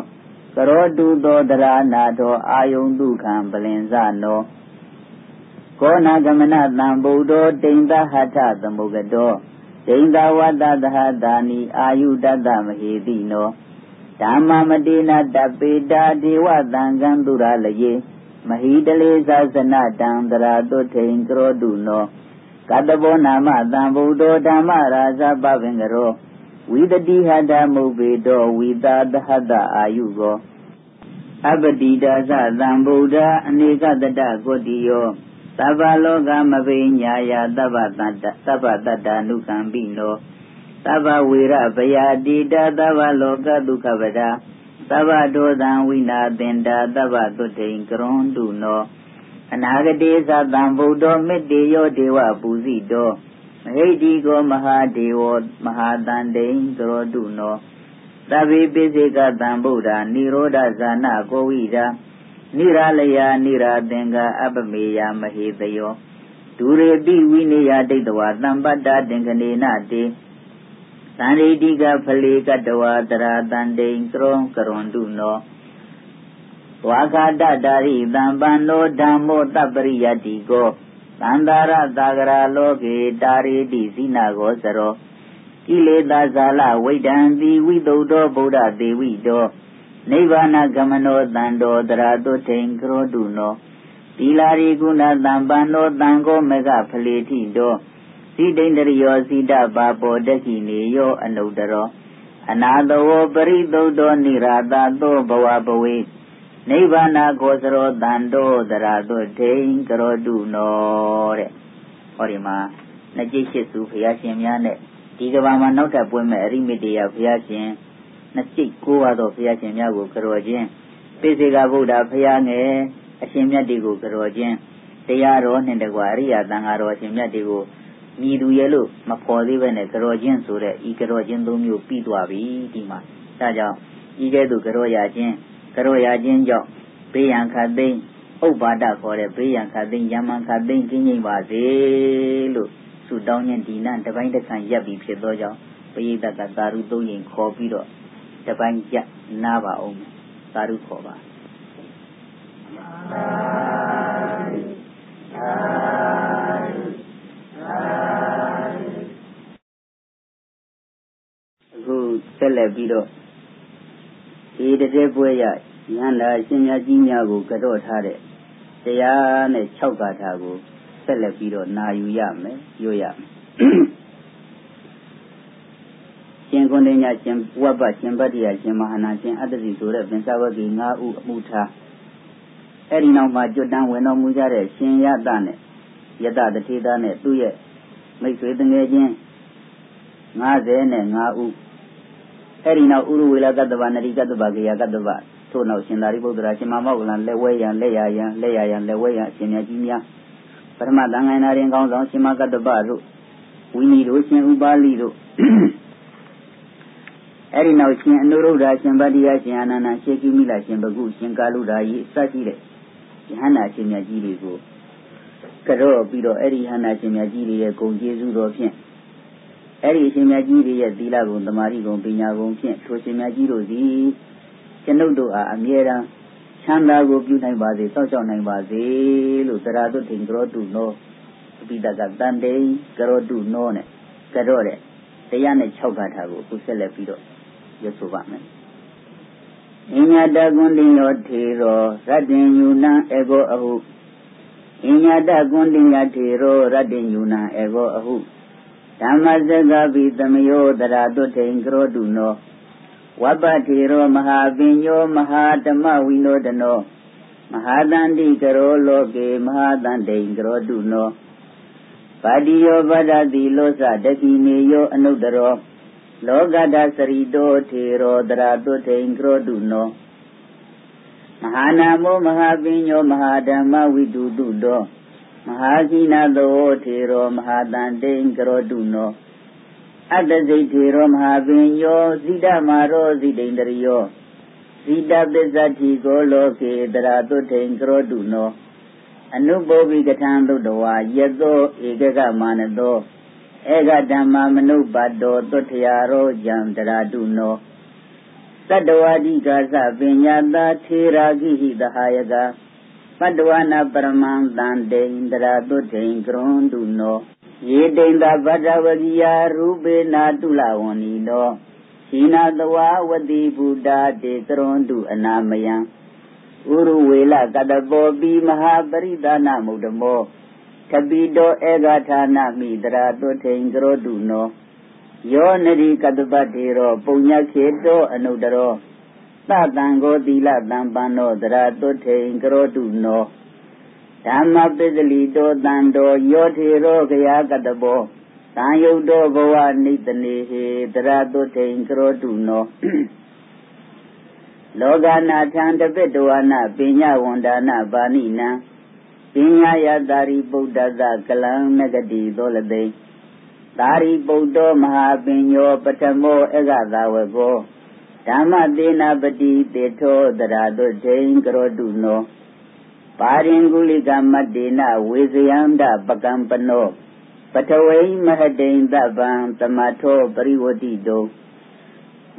ကရောတုသောတရာနာသောအာယုန်ဒုခံပလင်ဇနောကောနာဂမနတံဗုဒ္ဓတိန်တဟထသမုဂတောတိန်တဝတ္တသဟတာနိအာယုတတ္တမဟေတိနောဓမ္မမတေနတပေတာဒေဝတံကံသူရလယေ မဟိတလေသဇနတံတရာတုထိန်ကရောတုနောကတဘောနာမတံဗုဒ္ဓဓမ္မရာဇပပင်ကရောဝိတတိဟတမုပေတောဝိတာတဟတအာယုကောအပတိဒါသသံဗုဒ္ဓအနေကတတကိုတိယောသဗ္ဗလောကမပိညာယသဗ္ဗတတ္တသဗ္ဗတတ္တနုကံပိနောသဗ္ဗဝေရဗယာတိတသဗ္ဗလောကဒုက္ခပဒါ သဗ္ဗဒောသံဝိနာသင်္တာသဗ္ဗသုတိံကရွန်တုနောအနာဂတိသတံဗုဒ္ဓမေတ္တေယောဒေဝပူဇိတောမဟိတိကောမဟာဒေဝမဟာတန်တိံကရောတုနောသဗ္ဗေပိစိကတံဗုဒ္ဓနိရောဓဇာနာကိုဝိဒာနိရလယနိရာသင်္ကာအပမေယမဟေတယောဒူရေပိဝိနေယဒိဋ္ဌဝါတံပတ္တတင်္ကနေနတေ သန္ရိတိကဖလေကတဝါတရာတန်တိန်ကရုံကရွန်တုနောဝါခာတတာရိတံပန္နောဓမ္မောတပရိယတိကောသန္တာရသာဂရာလောကေတာရိတိဇိနာကောစရောကိလေသာဇာလဝိဒံတိဝိတုဒ္ဓဗုဒ္ဓဒေဝိတောနိဗ္ဗာနဂမနောတံတောတရာတုထိန်ကရောတုနောသီလာရိကုဏတံပန္နောတံကောမေကဖလေတိတော စိတိန္တရိယောစိတပါပောတက္ခိနေယောအနုတရောအနာတဝပရိသုတ်တောနိရာတသောဘဝပဝေနိဗ္ဗာနကိုစရောတန်တောတရာတုထိန်ကရောတုနောတဲ့ဟောဒီမှာနှစ်ကျိတ်ရှိစုဘုရားရှင်များနဲ့ဒီကဘာမှာနောက်ထပ်ပွင့်မဲ့အရိမိတေယဘုရားရှင်နှစ်ကျိတ်ကိုးပါတော့ဘုရားရှင်များကိုကရောခြင်းပိစေကဗုဒ္ဓဘုရားငယ်အရှင်မြတ်တွေကိုကရောခြင်းတရားတော်နှင့်တကွာအရိယာတန်ဃာတော်အရှင်မြတ်တွေကို မြည်သူရဲ့လို့မဖော်သေးပဲနဲ့ကြောခြင်းဆိုတဲ့ဤကြောခြင်းသုံးမျိုးပြီးသွားပြီဒီမှာဒါကြောင့်ဤကဲ့သို့ကြောရခြင်းကြောရခြင်းကြောင့်ဘေးရန်ခတ်သိမ်းဥပ္ပါဒခေါ်တဲ့ဘေးရန်ခတ်သိမ်းယမန်ခတ်သိမ်းကင်းငြိမ်ပါစေလို့ဆုတောင်းခြင်းဒီနတပိုင်းတစ်ခါရပ်ပြီးဖြစ်သောကြောင့်ပရိသတ်ကသာရုသုံးရင်ခေါ်ပြီးတော့တပိုင်းရပ်နားပါအောင်သာရုခေါ်ပါ အခုဆက်လက်ပြီးတော့ဒီတည်းပွဲရဉာဏ်သာရှင်မြတ်ကြီးများကိုကြော့ထားတဲ့တရားနဲ့6ဂါထာကိုဆက်လက်ပြီးတော့နာယူရမယ်ရွတ်ရမယ်ရှင်ကုဏ္ဏညရှင်ဝဘရှင်ဗတ္တိယရှင်မဟာနာရှင်အတ္တစီဆိုတဲ့ပင်စဝတိ၅ဦးအမှုထားအဲ့ဒီနောက်မှာကျွတ်တန်းဝင်တော်မူကြတဲ့ရှင်ယတနဲ့ ယတတထေသားနဲ့သူ့ရဲ့မိတ်ဆွေတငယ်ချင်း55ဦးအဲ့ဒီနောက်ဥရဝေလကတ္တဗနရိကတ္တဗကေယကတ္တဗထို့နောက်ရှင်သာရိပုတ္တရာရှင်မမောက္ကလံလက်ဝဲရန်လက်ရရန်လက်ရရန်လက်ဝဲရန်အရှင်မြတ်ကြီးများထမသံဃာနာရင်ကောင်းဆောင်ရှင်မကတ္တပတို့ဝိနည်းတို့ရှင်ဥပါလိတို့အဲ့ဒီနောက်ရှင်အနုရုဒ္ဓရှင်ဗတ္တိယရှင်အာနန္ဒရှင်ကိမိလရှင်ဘဂုရှင်ကာလုဒာယိစသဖြင့်ယဟန္တာရှင်မြတ်ကြီးတွေကို ကြော့ပြီးတော့အဲ့ဒီဟန္တာရှင်မြတ်ကြီးတွေရဲ့ဂုဏ်ကျေးဇူးတော်ဖြင့်အဲ့ဒီရှင်မြတ်ကြီးတွေရဲ့သီလဂုဏ်တမာတိဂုဏ်ပညာဂုဏ်ဖြင့်ထိုရှင်မြတ်ကြီးတို့သည်ကျွန်ုပ်တို့အားအမြဲတမ်းချမ်းသာကိုပြုနိုင်ပါစေစောင့်ရှောက်နိုင်ပါစေလို့သရတုထင်ကြောတုနောအပိတကတန်တေကြောတုနောနဲ့ကြောတဲ့တရားနဲ့6ဂါထာကိုအခုဆက်လက်ပြီးတော့ရွတ်ဆိုပါမယ်။အညတကွန်တင်ရောထေရောရတ္တင်ယူနံအေကောအဟု အညတကွန်တင်ယထေရောရတ္တင်ယူနံအေကောအဟုဓမ္မစကပိသမယောတရာတုထိန်ကရောတုနောဝပ္ပထေရောမဟာပညောမဟာဓမ္မဝိနောဒနောမဟာတန္တိကရောလောကေမဟာတန္တိကရောတုနောပါတိယောပဒတိလောစတတိနေယောအနုတရောလောကတစရိတောထေရောတရာတုထိန်ကရောတုနော မဟာနာမောမဟာပညောမဟာဓမ္မဝိတုတုတောမဟာကိနာသောထေရောမဟာတန်တိန်ကရောတုနောအတ္တစိတ်ထေရောမဟာပင်ယောဇိတမာရောဇိတိန်တရိယောဇိတပစ္စတိကိုလောကေတရာတုထိန်ကရောတုနောအနုဘောဘိကထံသုတဝါယသောဧကကမာနသောဧကဓမ္မမနုပါတောသွထရာရောယံတရာတုနော တတဝါတိကာသပညာတာထေရာကိဟိတဟာယကပတ္တဝနာပရမံတန်တေန္တရာတုထိန်ကရွန်တုနောယေတိန္တဗတ္တဝကိယရူပေနာတုလဝဏီနောရှိနာတဝဝတိဗုဒ္ဓတေကရွန်တုအနာမယံဥရဝေလကတပောပိမဟာပရိသနာမုဒ္ဓမောကပိတောဧကဌာနမိတရာတုထိန်ကရောတုနော ယောနရိကတပတေရောပုညခေတောအနုတရောသတံကိုသီလတံပန္နောတရာတုထိန်ကရောတုနောဓမ္မပစ္စလိတောတံတောယောထေရောခယာကတဘောတံယုတ်တောဘဝနိတနေဟေတရာတုထိန်ကရောတုနောလောကနာထံတပိတဝနာပညာဝန္ဒနာပါဏိနံပညာယတာရိပုဒ္ဒသကလံနဂတိသောလသိ သာရိပုတ္တောမဟာပညောပထမောဧကသာဝကောဓမ္မသေနာပတိတေထောတရာတုဒိန်ကရောတုနောပါရင်ကုလိကမတ္တေနဝေဇယန္တပကံပနောပထဝိမဟတိန်တပံတမထောပရိဝတိတော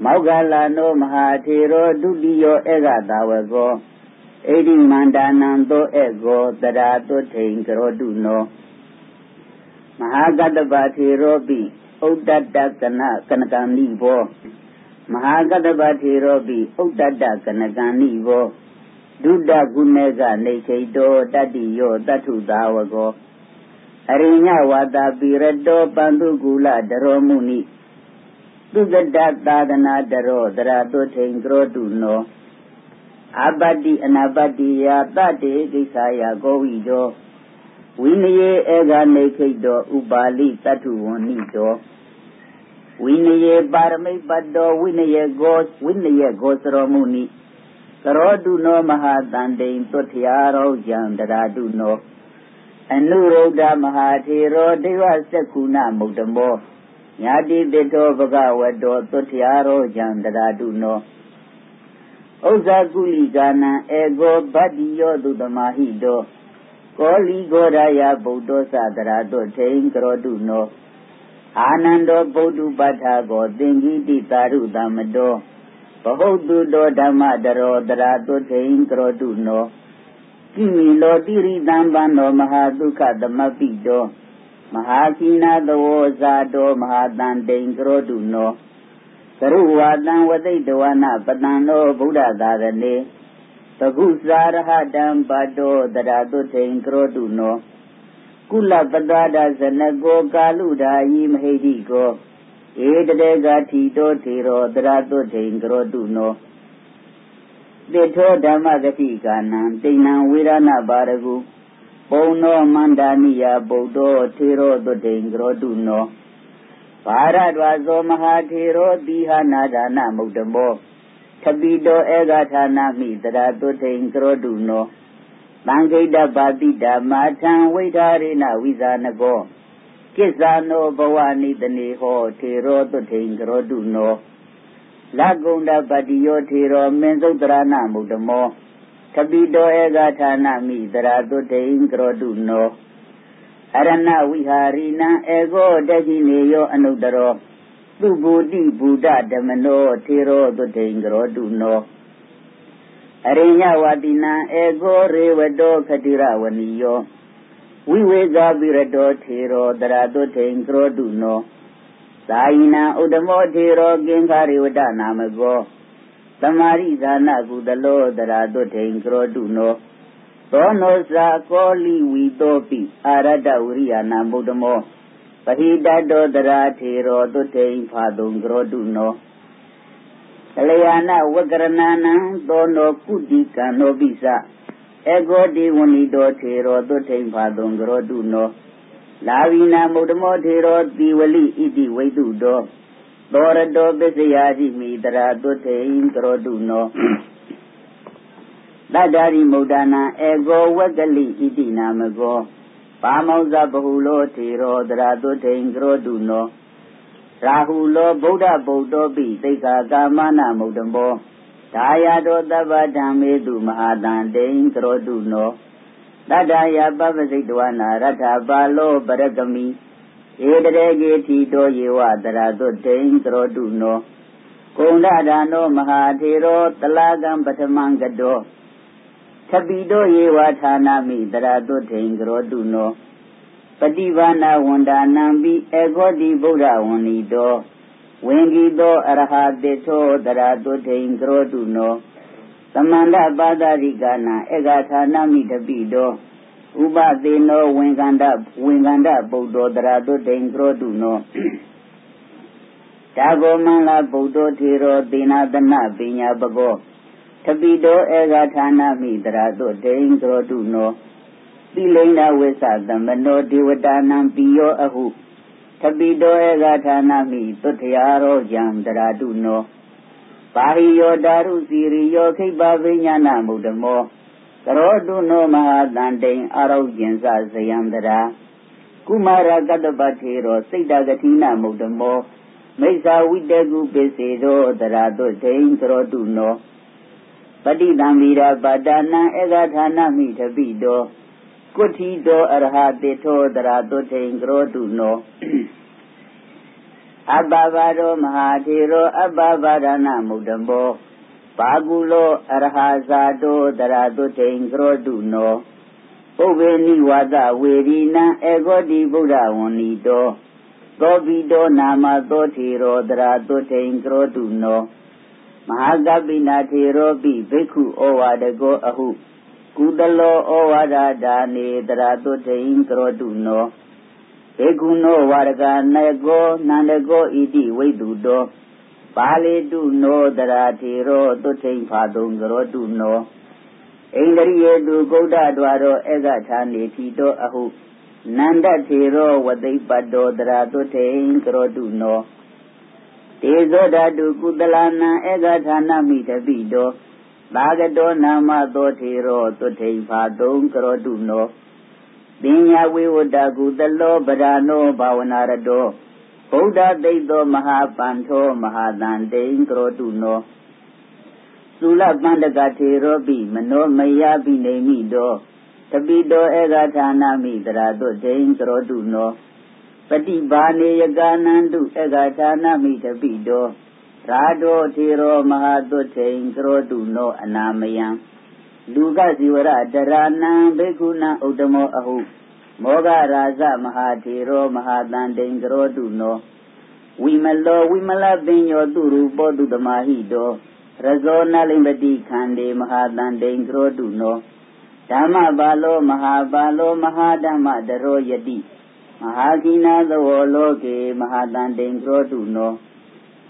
မောဂလာနောမဟာထေရောဒုတိယောဧကသာဝကောဣတိမန္တာနံသောဧကောတရာတုထိန်ကရောတုနော မဟာကတ္တပထေရောပိဥဒ္ဒတကနကနကံနိဘောမဟာကတ္တပထေရောပိဥဒ္ဒတကနကံနိဘောဒုဒ္ဒကုဏေကနေခိတောတတ္တိယောတထုသာဝကောအရိညဝါတာပိရတောပန္တုကူလတရောမုနိသုကတသာဒနာတရောတရာတုထိန်ကရောတုနောအပတ္တိအနာပတ္တိယတတေကိစ္ဆာယကောဝိတော ဝိနယေဧကနေခိတောဥပါလိတတ္ထုဝဏိတောဝိနယေပါရမိတ်ပတ္တောဝိနယေဂောဝိနယေဂောစရောမုနိကရောတုနောမဟာတန်တိန်သွထရာရောယံတရာတုနောအနုရုဒ္ဓမဟာထေရောဒေဝစက္ခုဏမုဒ္ဓမောညာတိတေတောဘဂဝတောသွထရာရောယံတရာတုနောဥဇာကုလိကာနံဧကောဗတ္တိယောတုတမဟိတော ကောလီဂောရာယဗုဒ္ဓသတရာတုထိန်ကရောတုနောအာနန္ဒောဗုဒ္ဓပဋ္ဌာကောသင်္ကိတိတာရုတမတောဘဟုတုတောဓမ္မတရောတရာတုထိန်ကရောတုနောကိမိလောတိရိတံပန္နောမဟာဒုက္ခသမပိတောမဟာကိနာသဝောဇာတောမဟာတန်တိန်ကရောတုနောကရုဝါတံဝသိတဝနာပတံနောဗုဒ္ဓသာရဏေ တကုစာရဟတံပတောတရာတုထိန်ကရောတုနောကုလပတ္တာဒဇနကောကာလုဓာယိမဟိတိကောဧတတေကထီတောထေရောတရာတုထိန်ကရောတုနောတိထောဓမ္မဂတိကာနံတိဏံဝေရဏပါရကုပုံနောမန္တာနိယဗုဒ္ဓောထေရောတုထိန်ကရောတုနောဘာရဒဝဇောမဟာထေရောတိဟနာဒါနမုဒ္ဓမော ထပိတောဧကဌာနာမိတရာတုထိန်ကရောတုနောသံခိတပါတိဓမ္မာထံဝိဓာရေနဝိဇာနကောကိစ္ဆာနောဘဝနိတနေဟောထေရောတုထိန်ကရောတုနောလကုန္ဒပတိယောထေရောမင်းသုတရဏမုဒ္ဓမောသပိတောဧကဌာနမိတရာတုထိန်ကရောတုနောအရဏဝိဟာရိနံဧကောတတိနေယောအနုတရော သူဘူတိဘူဒဓမ္မနောထေရောတုထိန်ကရောတုနောအရိညဝတိနံဧကောရေဝတောခတိရဝနိယောဝိဝေဇာပိရတောထေရောတရာတုထိန်ကရောတုနောသာယိနံဥဒမောထေရောကင်္ခာရိဝတနာမကောသမာရိဇာနာကုသလောတရာတုထိန်ကရောတုနောသောနောစာကောလိဝီတောပိအာရတဝရိယနာမုဒ္ဓမော ပဟိတတောတရာထေရောတုထိန်ဖာတုံကရောတုနောကလျာဏဝကရဏနံသောနောကုတိကံနောပိစဧကောတိဝဏိတောထေရောတုထိန်ဖာတုံကရောတုနောလာဝိနာမုဒ္ဓမောထေရောတိဝလိဣတိဝိတုတောသောရတောပစ္စယာတိမိတရာတုထိန်ကရောတုနောတတ္တာရိမုဒ္ဒနာဧကောဝကလိဣတိနာမကော ပါမောဇဘဟုလောထေရောတရာတုထိန်ကရောတုနောရာဟုလောဗုဒ္ဓဗုဒ္ဓောပိသိက္ခာကာမနာမုဒ္ဓမောဒါယတောတပ္ပဓမ္မေတုမဟာတံတိန်ကရောတုနောတတ္တယပပ္ပစိတ်တဝနာရထပါလောပရကမိဧတရေကေတိတောယေဝတရာတုတိန်ကရောတုနောကုန္ဒဒါနောမဟာထေရောတလာကံပထမံကတော သပိတောယေဝဌာနာမိတရာတုထိန်ကရောတုနောပฏิဘာနာဝန္ဒာနံပိအေခောတိဗုဒ္ဓဝန္နိတောဝင်ဂီတောအရဟတေသောတရာတုထိန်ကရောတုနောသမန္တပါဒရိကနာဧကဌာနမိတပိတောဥပသေနောဝင်္ကန္တဝင်္ကန္တပုဒ္ဓောတရာတုထိန်ကရောတုနောဒါဂောမန္လဗုဒ္ဓောထေရောသေနာတနပညာပကော တပိတောဧကဌာနမိတရာတုထိန်ကရောတုနောသီလိန္ဒဝိသသမနောဒေဝတာနံပိယောအဟုသပိတောဧကဌာနမိသုတ္ထရာရောယံတရာတုနောပါဟိယောဓာရုစီရိယောခိပ္ပဝိညာဏမုဒ္ဓမောကရောတုနောမဟာတန်တိန်အာရောကျင်္စဇယံတရာကုမာရကတ္တပထေရောစိတ်တဂတိနမုဒ္ဓမောမိစ္ဆာဝိတကုပစ္စေသောတရာတုဒိန်ကရောတုနော ပฏิတံဗီရာပါဒနာဧကဌာနမိတပိတောကုဋ္ဌိတောအရဟတေသောတရာတုထိန်ကရောတုနောအပ္ပဘာရောမဟာထေရောအပ္ပဘာရဏမုဒ္ဓမောပါကုလောအရဟဇာတောတရာတုထိန်ကရောတုနောပုဗ္ဗေနိဝါဒဝေရီနံအေဂောတိဗုဒ္ဓဝန္နိတောသောပိတောနာမသောထေရောတရာတုထိန်ကရောတုနော မဟာကပိနာထေရောပိဘိက္ခုဩဝါဒကောအဟုကုသလောဩဝါဒဒါနေတရာတုထိန်ကရောတုနောဘေကုနောဝရကနကောနန္ဒကောဣတိဝိတုတောပါလေတုနောတရာထေရောတုထိန်ဖာတုံကရောတုနောဣန္ဒရိယေတုဂௌဒဒွါရောဧကထာနေတိတောအဟုနန္ဒထေရောဝသိပတ္တောတရာတုထိန်ကရောတုနော တေဇောဓာတုကုသလနံဧကထာနမိတပိတောသာဂတောနာမသောထေရောသုထိန်ဖာတုံကရောတုနောပညာဝိဝတ္တကုသလောဗရာနောဘာဝနာရတောဗုဒ္ဓသိတောမဟာပန္ထောမဟာတန်တိန်ကရောတုနောသုလပန္တကထေရောပိမနောမယပိနေမိတောတပိတောဧကဌာနာမိတရာတုဒိန်ကရောတုနော ပฏิဘာနေယကာနန္တုဧကဌာနာမိတပိတောရာတောထေရောမဟာတုထိန်ကရောတုနောအနာမယံလူကဇီဝရတရဏံဘေကုဏဥတ္တမောအဟုမောဂရာဇမဟာထေရောမဟာတန်တိန်ကရောတုနောဝိမလောဝိမလပင်ညောသူရူပောတုတမဟိတောရဇောနလိမ္ပတိခန္တေမဟာတန်တိန်ကရောတုနောဓမ္မပါလောမဟာပါလောမဟာဓမ္မတရောယတိ မဟာကိနာသဝလောကေမဟာတန်တိန်ကရောတုနော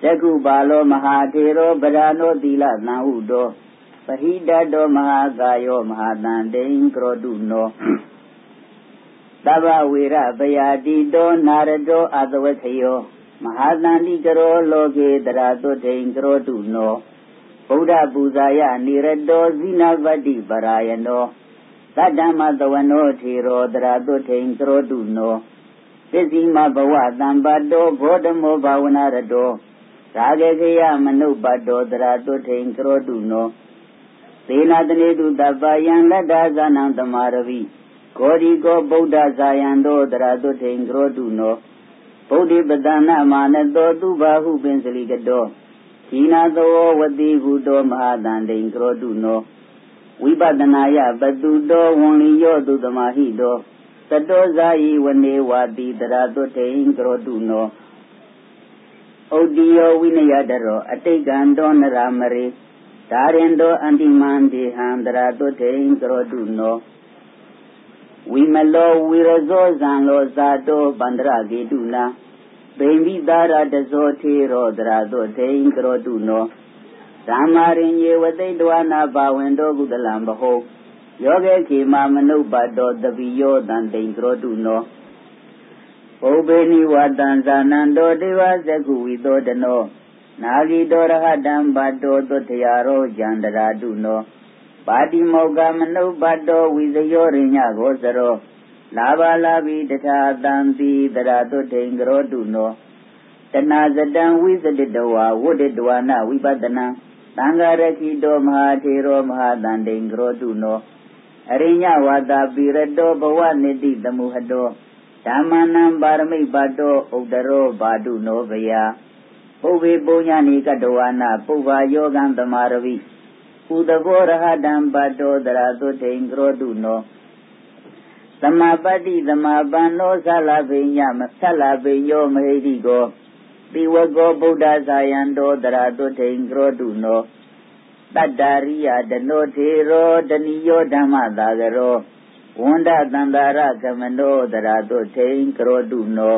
တကုပါလောမဟာထေရောဗရာနောသီလသံဟုတောပဟိတတောမဟာကာယောမဟာတန်တိန်ကရောတုနောတဗ္ဗဝေရပယာတိတောနာရတောအသဝခယောမဟာတန်တိကရောလောကေတရာတုထိန်ကရောတုနောဗုဒ္ဓပူဇာယနိရတောဇိနဗတ္တိပရာယနောသတ္တမသဝနောထေရောတရာတုထိန်ကရောတုနော သစ္စီမဘဝတံပတ္တောဂေါတမောဘာဝနာရတောရာဂေခယမနုပတ္တောတရာတုထိန်ကရောတုနောသေနာတနေတုတပ္ပယံလတ္တဇာနံတမာရဝိဂောဒီကောဗုဒ္ဓဇာယံတောတရာတုထိန်ကရောတုနောဗုဒ္ဓပဒနာမာနတောသူဘာဟုပင်စလိကတောသီနာသောဝတိဟုတောမဟာတန္တိံကရောတုနောဝိပဒနာယပတုတောဝံလီယောတုသမာဟိတော တတောဇာယိဝနေဝတိတရာတုတေင်ကရောတုနောဩတိယောဝိနယတရောအတိတ်ကံတောနရမရိဒါရင်တောအန္တိမန္တိဟံတရာတုတေင်ကရောတုနောဝိမလောဝိရဇောဇံလောဇာတောဗန္ဒရဂေတုနာဗိမိတာရတဇောထေရောတရာတုတေင်ကရောတုနောဓမ္မာရင်ယေဝသိတဝနာဘာဝင်တောကုတလံဘဟု ယောဂေခေမမနုပတောတပိယောတံတိန်ကရောတုနောဘုဗ္ဗေနိဝတံဇာနံတောဒေဝဇကုဝိသောတနောနာဂိတောရဟတံဘတ်တောသုတရာရောဇန္တရာတုနောပါတိမောကမနုပတောဝိဇယောရိညဂောစရောလာဘာလာဘိတထာတံတိတရာတုထိန်ကရောတုနောတနာဇတံဝိသတိတဝါဝုဒ္ဓတဝနာဝိပဒနာသံဃာရခိတောမဟာထေရောမဟာတန်တိန်ကရောတုနော အရိညဝါတာပိရတောဘဝနိတိတမှုဟတောဓမ္မနံပါရမိတ်ပါတောဥဒရောဘာတုနောဗယပုဗ္ဗေပုညဏိကတဝနာပုဗ္ဗာယောဂံသမာရဝိဥဒဘောရဟတံပါတောတရာသုထိန်ကရောတုနောသမာပတ္တိသမာပန္နောသလဗိညမသလဗိညောမဟိတိကောတိဝကောဗုဒ္ဓဇာယံတောတရာတုထိန်ကရောတုနော တတ္တရိယတနောထေရောတဏိယောဓမ္မသာကရောဝန္ဒတန္တာရကမနောတရာတုထိန်ကရောတုနော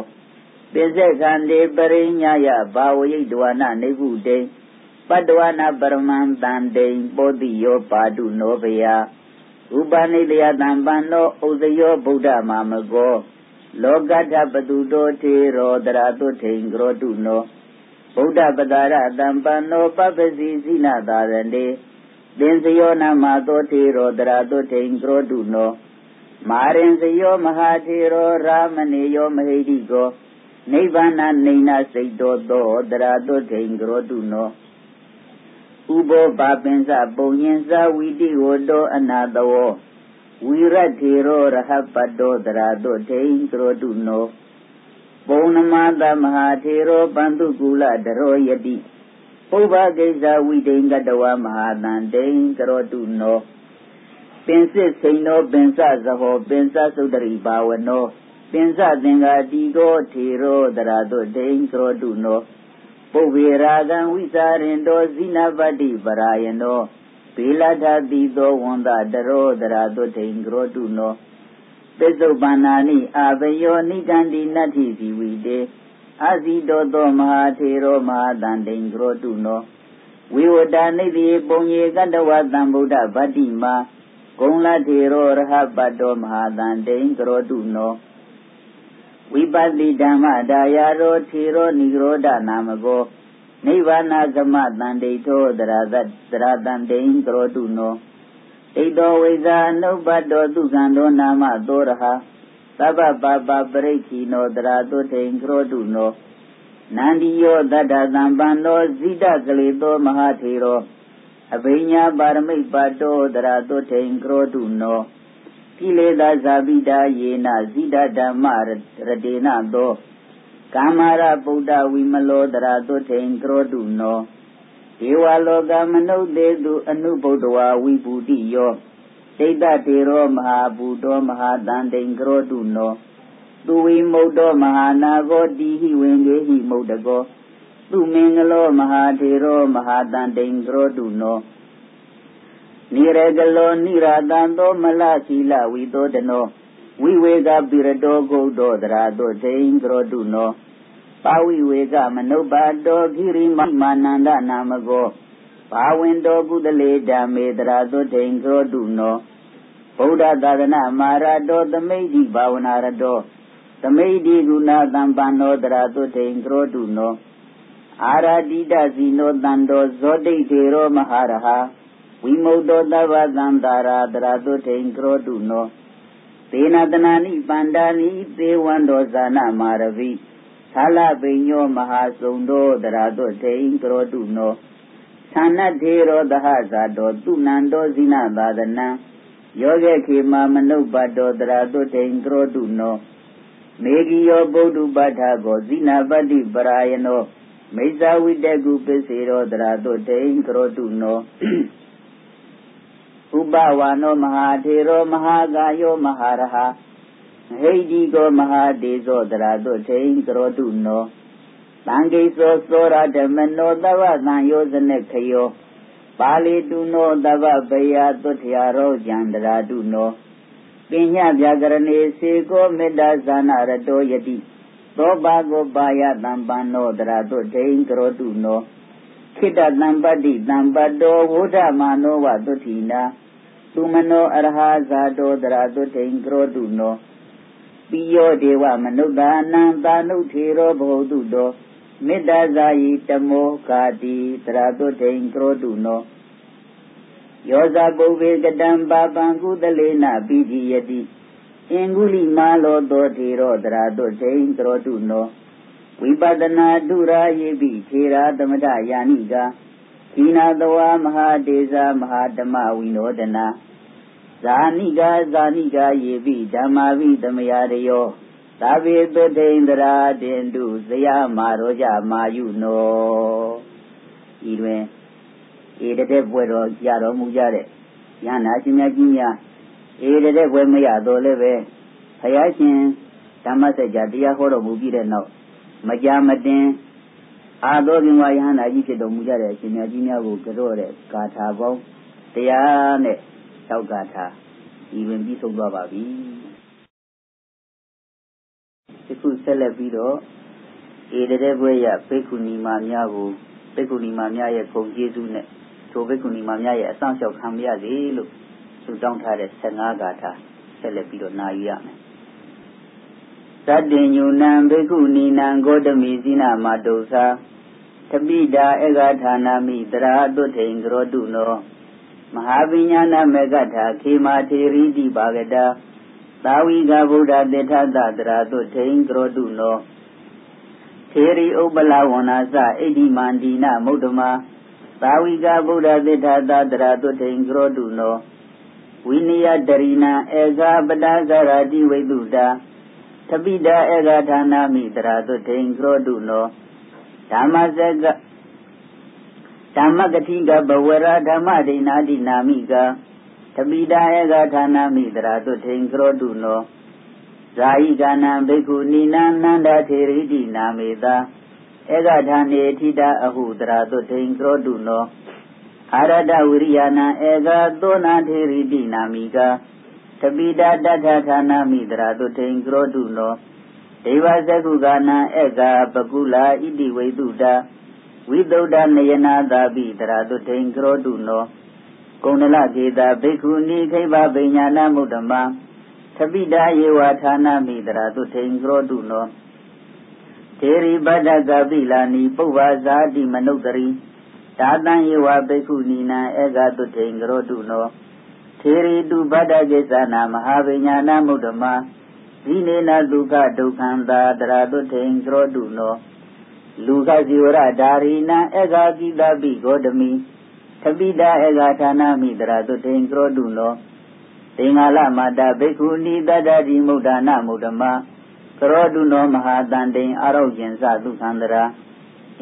ပိစေခန္တိပရိညာယဘာဝယိတဝနာနေဟုတေပတ္တဝနာပရမံတန်တိန်ပောတိယောပါတုနောဘယဥပနိတယတံပန္နောဥဇယောဗုဒ္ဓမာမကောလောကတပတုတောထေရောတရာတုထိန်ကရောတုနော ဗုဒ္ဓပဒါရတံပန္နောပပ္ပစီစိနသာရဏေသင်္စယောနာမသောထေရောတရာတုထိန်ကရောတုနောမာရင်စယောမဟာထေရောရာမဏေယောမဟိတိကောနိဗ္ဗာန်နေနစိတ်တော်သောတရာတုထိန်ကရောတုနောဥဘောပါပင်္စပုံညင်စာဝိတိဝတောအနာတဝောဝိရထေရောရဟပတ္တောတရာတုထိန်ကရောတုနော ပုံနမသမဟာထေရောပန္တုကူလတရောယတိပုဗ္ဗကိစ္စဝိတိန်ကတဝမဟာတန်တိန်ကရောတုနောပင်စစ်စိန်နောပင်စဇဟောပင်စသုတရိဘာဝနောပင်စသင်္ဃာတိကောထေရောတရာတုထိန်ကရောတုနောပုဗ္ဗေရာဂံဝိစာရင်တောဇိနပတ္တိပရာယနောဘေလထတိသောဝန္တတရောတရာတုထိန်ကရောတုနော ပစ္စုပန္နာနိအာဘယောနိကန္တိနတ္ထိဇီဝိတေအာဇီတောသောမဟာထေရောမဟာတန်တိန်ကရောတုနောဝိဝတာနိတိပုံရေကတဝတံဗုဒ္ဓဗတ္တိမာဂုံလထေရောရဟပတ္တောမဟာတန်တိန်ကရောတုနောဝိပတိဓမ္မဒါယာရောထေရောនិရောဓနာမကောနိဗ္ဗာနသမတန်တိထောတရာသတရာတန်တိန်ကရောတုနော ဣတောဝိဇာအနုပတ္တောသူကံသောနာမသောရဟသဗ္ဗပပပရိခိနောတရာတုထိန်ကရောတုနောနန္ဒီယောတတ္တသံပန္နောဇိတကလေသောမဟာထေရောအဘိညာပါရမိတ်ပါတောတရာတုထိန်ကရောတုနောကိလေသာဇာပိတာယေနဇိတဓမ္မရတေနသောကာမရဗုဒ္ဓဝိမလောတရာတုထိန်ကရောတုနော ဒေဝလောကမနုဿေတုအနုဗုဒ္ဓဝါဝိဘူတိယောဒိဋ္ဌတေရောမဟာဘူတောမဟာတန်တိန်ကရောတုနောသူဝိမုတ်တောမဟာနာကောတိဟိဝင်ေဟိမုတ်တကောသူမင်္ဂလောမဟာထေရောမဟာတန်တိန်ကရောတုနောနိရကလောနိရာတံသောမလသီလဝိသောတနောဝိဝေကပိရတောဂုတ်တောတရာတောတိန်ကရောတုနော ပါဝိဝေကမနုပါတောခိရိမမာနန္ဒနာမကောဘာဝင်တောကုသလေဓမ္မေတရာသုထိန်ကရောတုနောဗုဒ္ဓသာသနာမာရတောသမိတ်တိဘာဝနာရတောသမိတ်တိကုဏသံပန္နောတရာသုထိန်ကရောတုနောအာရတိတဇီနောတန္တောဇောတိတေရောမဟာရဟဝဝိမု द्धो သဗ္ဗသံတာရာတရာတုထိန်ကရောတုနောသေနတနာနိပန္ဒာနိသေဝံဒောဇာနမာရဝိ သာလပိညောမဟာစုံသောတရာတုထိန်ကရောတုနောသန္နထေရောသဟဇာတောသူနန္တောဇိနသာဒနံယောဂေခေမမနုပတ္တောတရာတုထိန်ကရောတုနောမေဂိယောဗုဒ္ဓပဋ္ဌာကောဇိနာပတ္တိပရာယနောမိစ္ဆာဝိတကုပစ္စေရောတရာတုထိန်ကရောတုနောဥပဝါနောမဟာထေရောမဟာကာယောမဟာရဟ ဟိတိကောမဟာတေဇောတရာတုထိန်ကရောတုနောတံကိသောသောရဓမ္မနောတဝသံယောဇနေခယောပါဠိတုနောတဗ္ဗဗယသုထရာရောကျန္တရာတုနောပညာဗျာကရဏေစေကောမေတ္တာဇာနာရတောယတိသောဘာကိုပါယတံပန္နောတရာတုဒိင်ကရောတုနောခိတတံပတ္တိတံပတ္တောဝုဒ္ဓမာနောဝသုတိနာသူမနောအရဟဇာတောတရာတုဒိင်ကရောတုနော ပိယောဒေဝမနုဿာနံသာနုထေရောဘဟုတုတောမေတ္တာဇာယိတမောကာတိတရာတုဒိင်ကရောတုနောယောဇပုဗ္ဗေကတံပါပံကုသလေနပိတိယတိအင်္ဂုလိမာလောတောထေရောတရာတုဒိင်ကရောတုနောဝိပဒနာဒုရာယေပိထေရာသမထယာနိကာခိနာတဝါမဟာဒေဇာမဟာဓမ္မဝိနောဒနာ ဇာနိကာဇာနိကာယေပိဓမ္မာဝိသမယရယောသာဝေတုဒိန္ဒရာတင်တုဇယမာရောကြမာယုနောဤတွင်ဧတတဲ့ဘွယ်တော်ကြတော်မူကြတဲ့ယန္နာရှင်မြတ်ကြီးများဧတတဲ့ဘွယ်မရတော့လည်းပဲဘုရားရှင်ဓမ္မစကြာတရားဟောတော်မူပြီးတဲ့နောက်မကြာမတင်အာသောဘင်ဝါယဟန္တာကြီးဖြစ်တော်မူကြတဲ့အရှင်မြတ်ကြီးများကိုကြော့တဲ့ဂါထာပေါင်းတရားနဲ့ တောက်ဂါထာဤဝင်ပြီးဆုံးသွားပါပြီဒီခုဆက်လက်ပြီးတော့ဧတတဲ့ဘွယ်ရဘေကုဏီမာများကိုဘေကုဏီမာများရဲ့ဂုဏ်ကျေးဇူးနဲ့ထိုဘေကုဏီမာများရဲ့အဆောင်လျှောက်ခံရစေလို့ဆုတောင်းထားတဲ့15ဂါထာဆက်လက်ပြီးတော့နာယူရမယ်သတ္တင်ညုနံဘေကုဏီနံဂေါတမိဇိနာမတုသာတပိတာဧကဌာနာမိတရာတုထိန်ကရောတုနော မဟာပညာနာမေကထာခေမာထေရီတိပါကတာသာဝိကဗုဒ္ဓတေထသတရာတုထိန်ကရောတုနောထေရီဥပ္ပလဝနာစဣတိမန္တိနမုဒ္ဓမာသာဝိကဗုဒ္ဓသေထာသတရာတုထိန်ကရောတုနောဝိနယတရိနာဧကပတဇရာတိဝိတုတာသပိတာဧကဌာနာမိတရာတုထိန်ကရောတုနောဓမ္မစက ဓမ္မကတိကဘဝရဓမ္မဒိနာတိနာမိကသပိတာဧကဌာနာမိတရာတုထိန်ကရောတုနောဇာယိကနံဘိက္ခုနိနန္နန္ဒထေရိတိနာမေတာဧကဌာနေထိတာအဟုတရာတုထိန်ကရောတုနောအာရတဝိရိယနာဧကသောနာထေရိတိနာမိကတပိတာတထဌာနာမိတရာတုထိန်ကရောတုနောဒေဝဇကုကနာဧကပကုလာဣတိဝိတုတာ ဝိသုဒ္ဓနယနာသာပိတရာတုထိန်ကရောတုနောကုဏလကေတာဘိက္ခုနိခိဗဗိညာဏမုဒ္ဓမသပိတာယေဝဌာနာမိတရာတုထိန်ကရောတုနောထေရီပတ္တကပိလာနိပုဗ္ဗဇာတိမနုဿရီသာတံယေဝဘိက္ခုနီနံဧကတုထိန်ကရောတုနောထေရီတုပတ္တကိစ္စနာမဟာပညာနာမုဒ္ဓမာဇိနေနဒုက္ခဒုက္ခံသာတရာတုထိန်ကရောတုနော လူကဇီဝရဓာရီနံဧကကိတပိဂေါတမိသပိတာဧကဌာနာမိတရာတုထိန်ကရောတုနောသင်္ဃာလမတာဘိက္ခုနီတတ္တိမုဒ္ဒနာမုဒ္ဓမာကရောတုနောမဟာတန်တိန်အာရောကျင်စသုခန္တရာ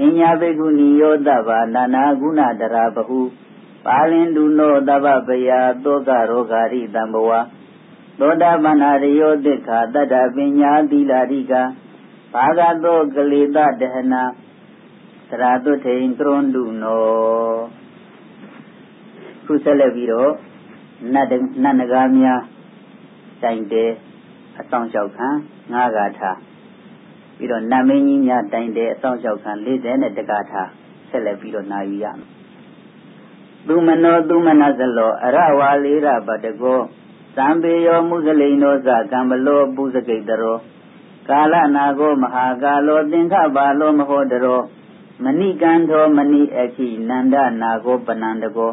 အညာဘိက္ခုနီယောတဗ္ဗနာနာဂုဏတရာဘဟုပါလင်တုနောတဗ္ဗပယသောကရောဂာရိတံဘဝသောတာပန္နာရယောတိခာတတ္တပညာသီလာရိက ဘာဂသောကလေတတဟနာသရတုထိန်ကရွန်တုနောခုဆက်လက်ပြီးတော့နတ်နတ်နဂါများတိုင်တယ်အဆောင်လျှောက်ခံငါးဂါထာပြီးတော့နတ်မင်းကြီးများတိုင်တယ်အဆောင်လျှောက်ခံ40နဲ့တက္ကထာဆက်လက်ပြီးတော့နာယူရမယ်သူမနောသူမနသလောအရဝါလေးရပတကောသံပေယောမုဇလိန်သောဇကံဘလောပုဇဂိတရော ကာလနာကိုမဟာကာလောသင်္ခပါလောမဟောတရောမဏိကန္ထောမဏိအခိနန္ဒနာကိုပနန္တကော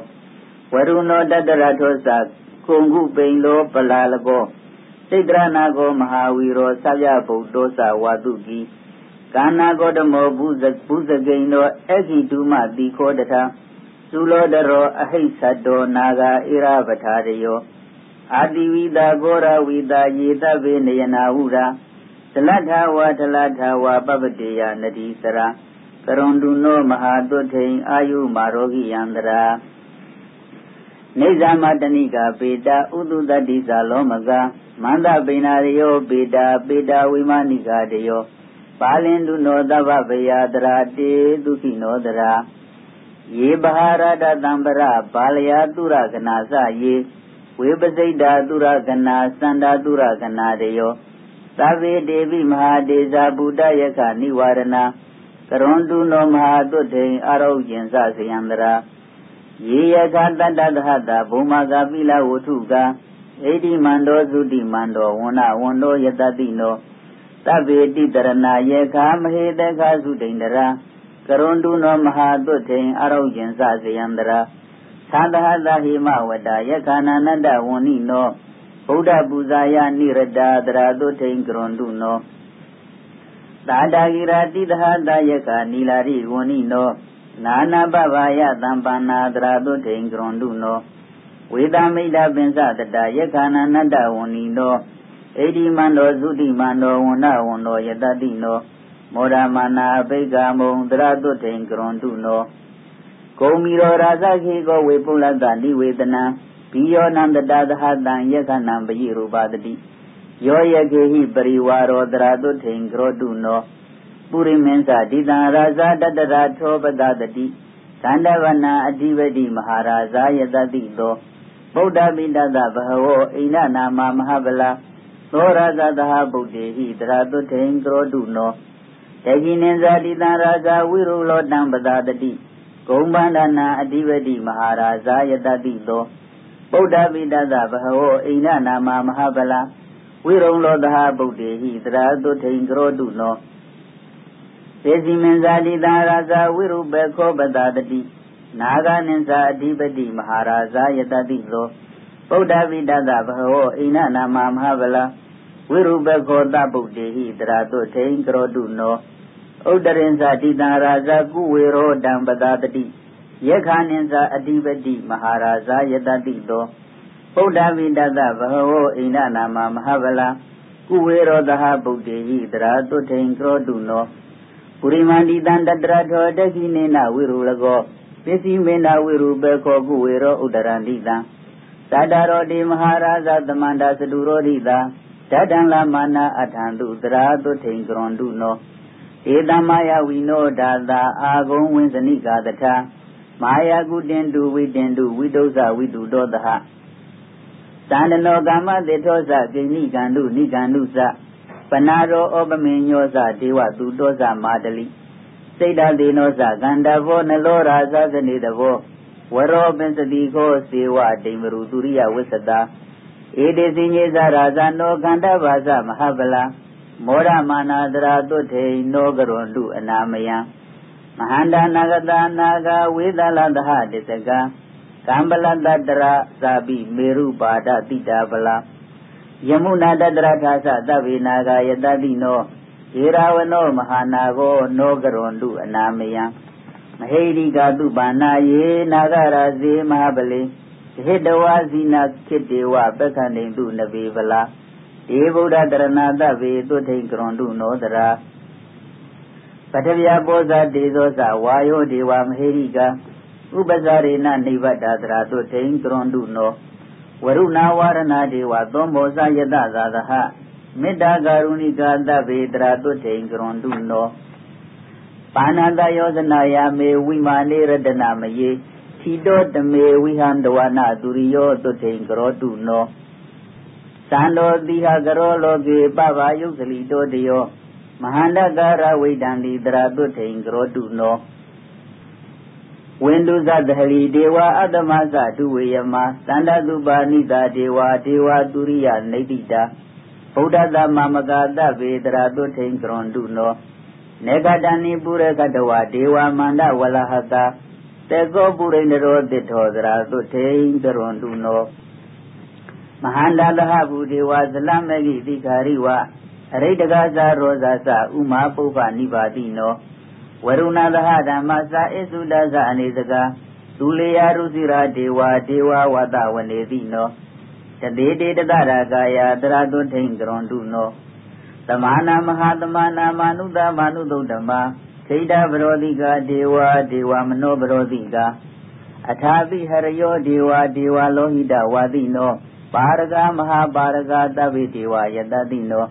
ဝရုဏောတတရထောသကုံကုပိန်လောပလာလကောစိတ်တရဏကောမဟာဝီရောသဗ္ဗဗုဒ္ဓောသဝါတုကီကာနာကောတမောဘုဇဘုဇဂိန်သောအခိတုမတိခောတထသုလောတရောအဟိသတ္တောနာဂာဣရပထာရယောအာတိဝိတာကောရဝိတာယေတဗေနယနာဟုရာ သလထဝါထလထဝါပပတေယနတိစရာကရွန်တုနောမဟာတုထိန်အာယုမာရောဂိယန္တရာနေဇာမတဏိကပေတာဥတုတတိဇာလောမကမန္တပိနာရယောပေတာပေတာဝိမာနိကာတယောပါလင်တုနောသဗ္ဗဗယတရာတေဒုခိနောတရာယေဘဟာရတတံပရဘာလယာတုရကနာစယေဝေပစိတ်တာတုရကနာစန္ဒာတုရကနာတယော သဗ္ဗေတေဝိမဟာဒေဇာဗုဒ္ဓယခနိဝရဏကရွန်တုနောမဟာတုထိန်အာရုယင်္စဇယံတရာယေယကတတ္တသဟတာဘုမကပိလဝုထုကဣတိမန္တောသုတိမန္တောဝဏဝန္တောယတတိနောသဗ္ဗေတိတရဏယေခာမဟေတခာသုတိန္ဒရာကရွန်တုနောမဟာတုထိန်အာရုယင်္စဇယံတရာသာသဟတဟိမဝတ္တယခာနန္တဝဏိနော ဗုဒ္ဓပူဇာယနိရတာတရာတုထိန်ကရွန်တုနောသာတာဂိရာတိသဟတယခာနီလာရိဝဏိနောနာနာပဗာယသံပန္နာတရာတုထိန်ကရွန်တုနောဝေဒမိတ်တပင်စတတယခာနနတ္တဝဏီနောဣတိမန္တောသုတိမန္တောဝဏဝန္တောယတတိနောမောရမနာအဘိကမုံတရတုထိန်ကရွန်တုနောဂုံမီရောရာဇခေကောဝေပုလတ္တနိဝေဒနံ ဘိယောနန္တတသဟတံယခဏံပယိရူပတတိယောယခေဟိပရိဝါရောတရတုထိန်ကရောတုနောပုရိမင်းစာဒိတံရာဇတတရာထောပဒတတိသန္တဝနာအဓိပတိမဟာရာဇာယတတိသောဗုဒ္ဓမိတ္တဘဟဝောအိန္ဒနာမမဟာဗလာသောရသတဟဗုဒ္ဓေဟိတရာတုထိန်ကရောတုနောတခိနိဇာတိတံရာဇာဝိရုလောတံပဒတတိဂုံဗန္ဒနာအဓိပတိမဟာရာဇာယတတိသော ဗုဒ္ဓမိတ္တဘဟဝောအိန္ဒနာမမဟာဗလာဝိရုံလောတဟဗုဒ္ဓေဟိတရာတုထိန်ကရောတုနောသေစီမင်္ဇာတိတာရာဇဝိရုပေခောပတတတိနာဂနိသအဓိပတိမဟာရာဇယတတိသောဗုဒ္ဓဝိတတဘဟဝောအိနနာမမဟာဗလာဝိရုပခောတပုတ်တေဟိတရာတုထိန်ကရောတုနောဥဒရင်္ဇတိတာရာဇကုဝေရောတံပတတတိ ယက္ခဏင်္ဇအဓိပတိမဟာရာဇယတတိသောဗုဒ္ဓဝိတတဘဟဝောအိနနာမမဟာဗလာကုဝေရောတဟပုတ်တေဟိတရာတုထိန်ကရောတုနောပုရိမန္တိတံတတရထောတခိနေနဝိရုလကောပစ္စည်းမေနာဝိရုပေခောကုဝေရောဥဒရန္တိတံသတ္တရောတိမဟာရာဇသမန္တာစတုရောဓိတာဓတံလမာနာအထံတုတရာတုထိန်ကရွန်တုနောဧတမယဝိနောဒါတာအာဂုံဝင်းစနိကာတထ မာယကုတင်တုဝိတင်တုဝိတုဇဝိတုတောတဟသန္တနောကာမတေထောဇကိဏိကန္တုနိကန္တုဇပနာရောဩပမေညောဇဒေဝသူတောဇမာတလိစိတ်တသေနောဇကန္တဘောနလောရာဇသနေတဘောဝရောပင်စတိခောစေဝဒိမရူသူရိယဝိသတာဧတေစီညေဇရာဇနောကန္တဘာဇမဟာဗလာမောရမာနာတရာတုထေနောကရွန်တုအနာမယံ မဟန္တာနာဂတာနာဂဝေဒလတဟတစ္စကကံပလတ္တရာသာပိမေရုပါဒတိတာဗလာယမုနာတတရထာသသဗ္ဗေနာဂယတတိနောဧရာဝနောမဟာနာကိုနောကရွန်တုအနာမယံမဟိရိကတုပါဏာယေနာဂရာဇေမဟာပလေဟိတဝါဇိနာခိတေဝပက္ခဏိတုနဗေဗလာဧဗုဒ္ဓတရဏတဗေတုထိန်ကရွန်တုနောတရာ ပထဗျာပောဇာဒေသောဇဝါယောဒေဝမဟိရိကဥပဇာရေနနိဗ္ဗတာတရာတုထိန်ကရွန်တုနောဝရုဏဝရဏဒေဝသောမောဇယတသာသဟမေတ္တာကာရုဏိကာတဗေတရာတုထိန်ကရွန်တုနောပါဏတယောဇနာယမေဝိမာနေရတနာမယေသီတောတမေဝိဟံတဝနာသူရိယောတုထိန်ကရောတုနောသံတော်တိဟကရောလောကေပပယုတ်စလီတောတယော မဟာန္တကာရဝိဒံတိတရာတုထိန်ကရောတုနောဝိန္ဒုဇသဟလီဒေဝအတ္တမသဒုဝေယမသန္တသုပါဏိတာဒေဝဒေဝသူရိယနေတိတာဗုဒ္ဓသမမကတဗေတရာတုထိန်ကရွန်တုနောနေကတဏိပုရကတဝဒေဝမန္တဝလဟတာတေကောပုရိန္ဒရောတိထောသရာသုထေင်ကရွန်တုနောမဟာန္တလဟဘူဒေဝဇလမဂိတိခာရိဝ အရိတကသာရောဇာစဥမာပုပ္ပနိပါတိနောဝရုဏသဟဓမ္မစာဣသုဒသအနေစကာဒူလေယရုစီရာဒေဝဒေဝဝတဝနေတိနောတတိတေတတရာကာယတရတုထိန်ကရွန်တုနောသမာနာမဟာသမာနာမာနုတမာနုသုဓမ္မာခိတဗရောတိကဒေဝဒေဝမနောဗရောတိကအထာပိဟရယောဒေဝဒေဝလောဟိတဝါတိနောပါရကမဟာပါရကသဗ္ဗေဒေဝယတတိနော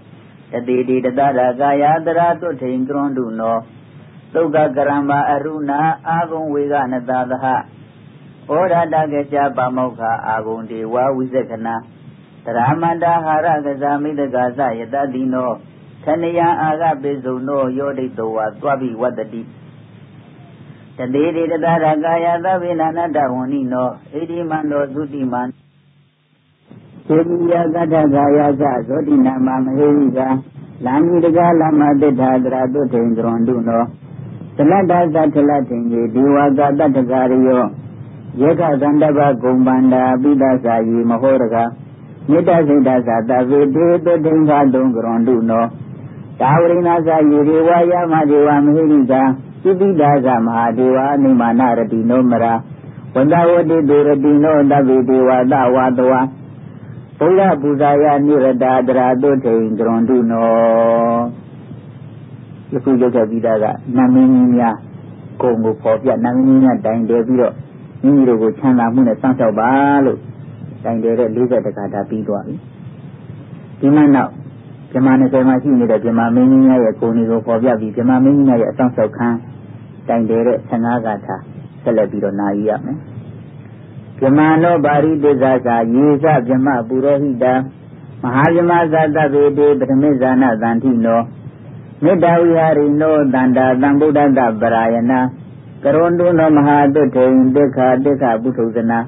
တတိတိတတရကာယတရာတုထိန်ကရွန်တုနောသုက္ကကရမ္မာအရုဏအာဂုံဝေကနတသဟဩရတကကြပါမောက္ခအာဂုံဒေဝဝိဇက္ခဏတရမန္တာဟာရကဇာမိတကသယတတိနောခဏယအာဂပိစုံနောယောဒိတောဝသွားပြီးဝတ္တတိတတိတိတတရကာယသဗ္ဗေနနတဝဏိနောဣတိမန္တောသုတိမန္သေတိယကတ္ထကာယကဇောတိနာမမဟေရိကလမ်းကြီးတကားလမတိထာတရာတုထိန်ကရွန်တုနောသလတ္တသထလထိန်ကြီးဒီဝကတတ္တကာရယောယေခသန္တပဂုံပန္တာပိဒသာယီမဟောရကမေတ္တစိတ်တသာတဗေတေတုထိန်သာတုံကရွန်တုနောတာဝရိနာသာယေရေဝယမဒေဝမဟိရိကာသုတိဒါသမဟာဒေဝနိမနာရတိနောမရာဝန္တဝတိတေရတိနောတဗေဒေဝသဝါတဝါ ဘုရားပူဇာယနိရတာတရာတုထိန်ကရွန်တုနောယခုရောက်ခဲ့ပြီးသားကနာမင်းကြီးများကိုယ်ကိုပေါ်ပြနာမင်းကြီးများတိုင်တယ်ပြီးတော့မိမိတို့ကိုချမ်းသာမှုနဲ့စောင့်ရှောက်ပါလို့တိုင်တယ်တဲ့40တခါဒါပြီးသွားပြီဒီမှနောက်ဇမ20မှာရှိနေတဲ့ဇမမင်းကြီးများရဲ့ကိုယ်ကိုပေါ်ပြပြီးဇမမင်းကြီးများရဲ့အဆောင်ရှောက်ခံတိုင်တယ်တဲ့15ဂါထာဆက်လက်ပြီးတော့နာယူရမယ် ဗြဟ္မာနောပါရိတိဇာသာယေသဗြဟ္မပုရောဟိတမဟာဗြဟ္မဇာတဗေတေပထမိဇာနာသန္တိနောမေတ္တာဝိဟာရိနောတန္တာသံဗုဒ္ဓတပရာယနာကရွန်တုနောမဟာတုထေင်ဒိဋ္ဌာဒိဋ္ဌပုထုဇနာ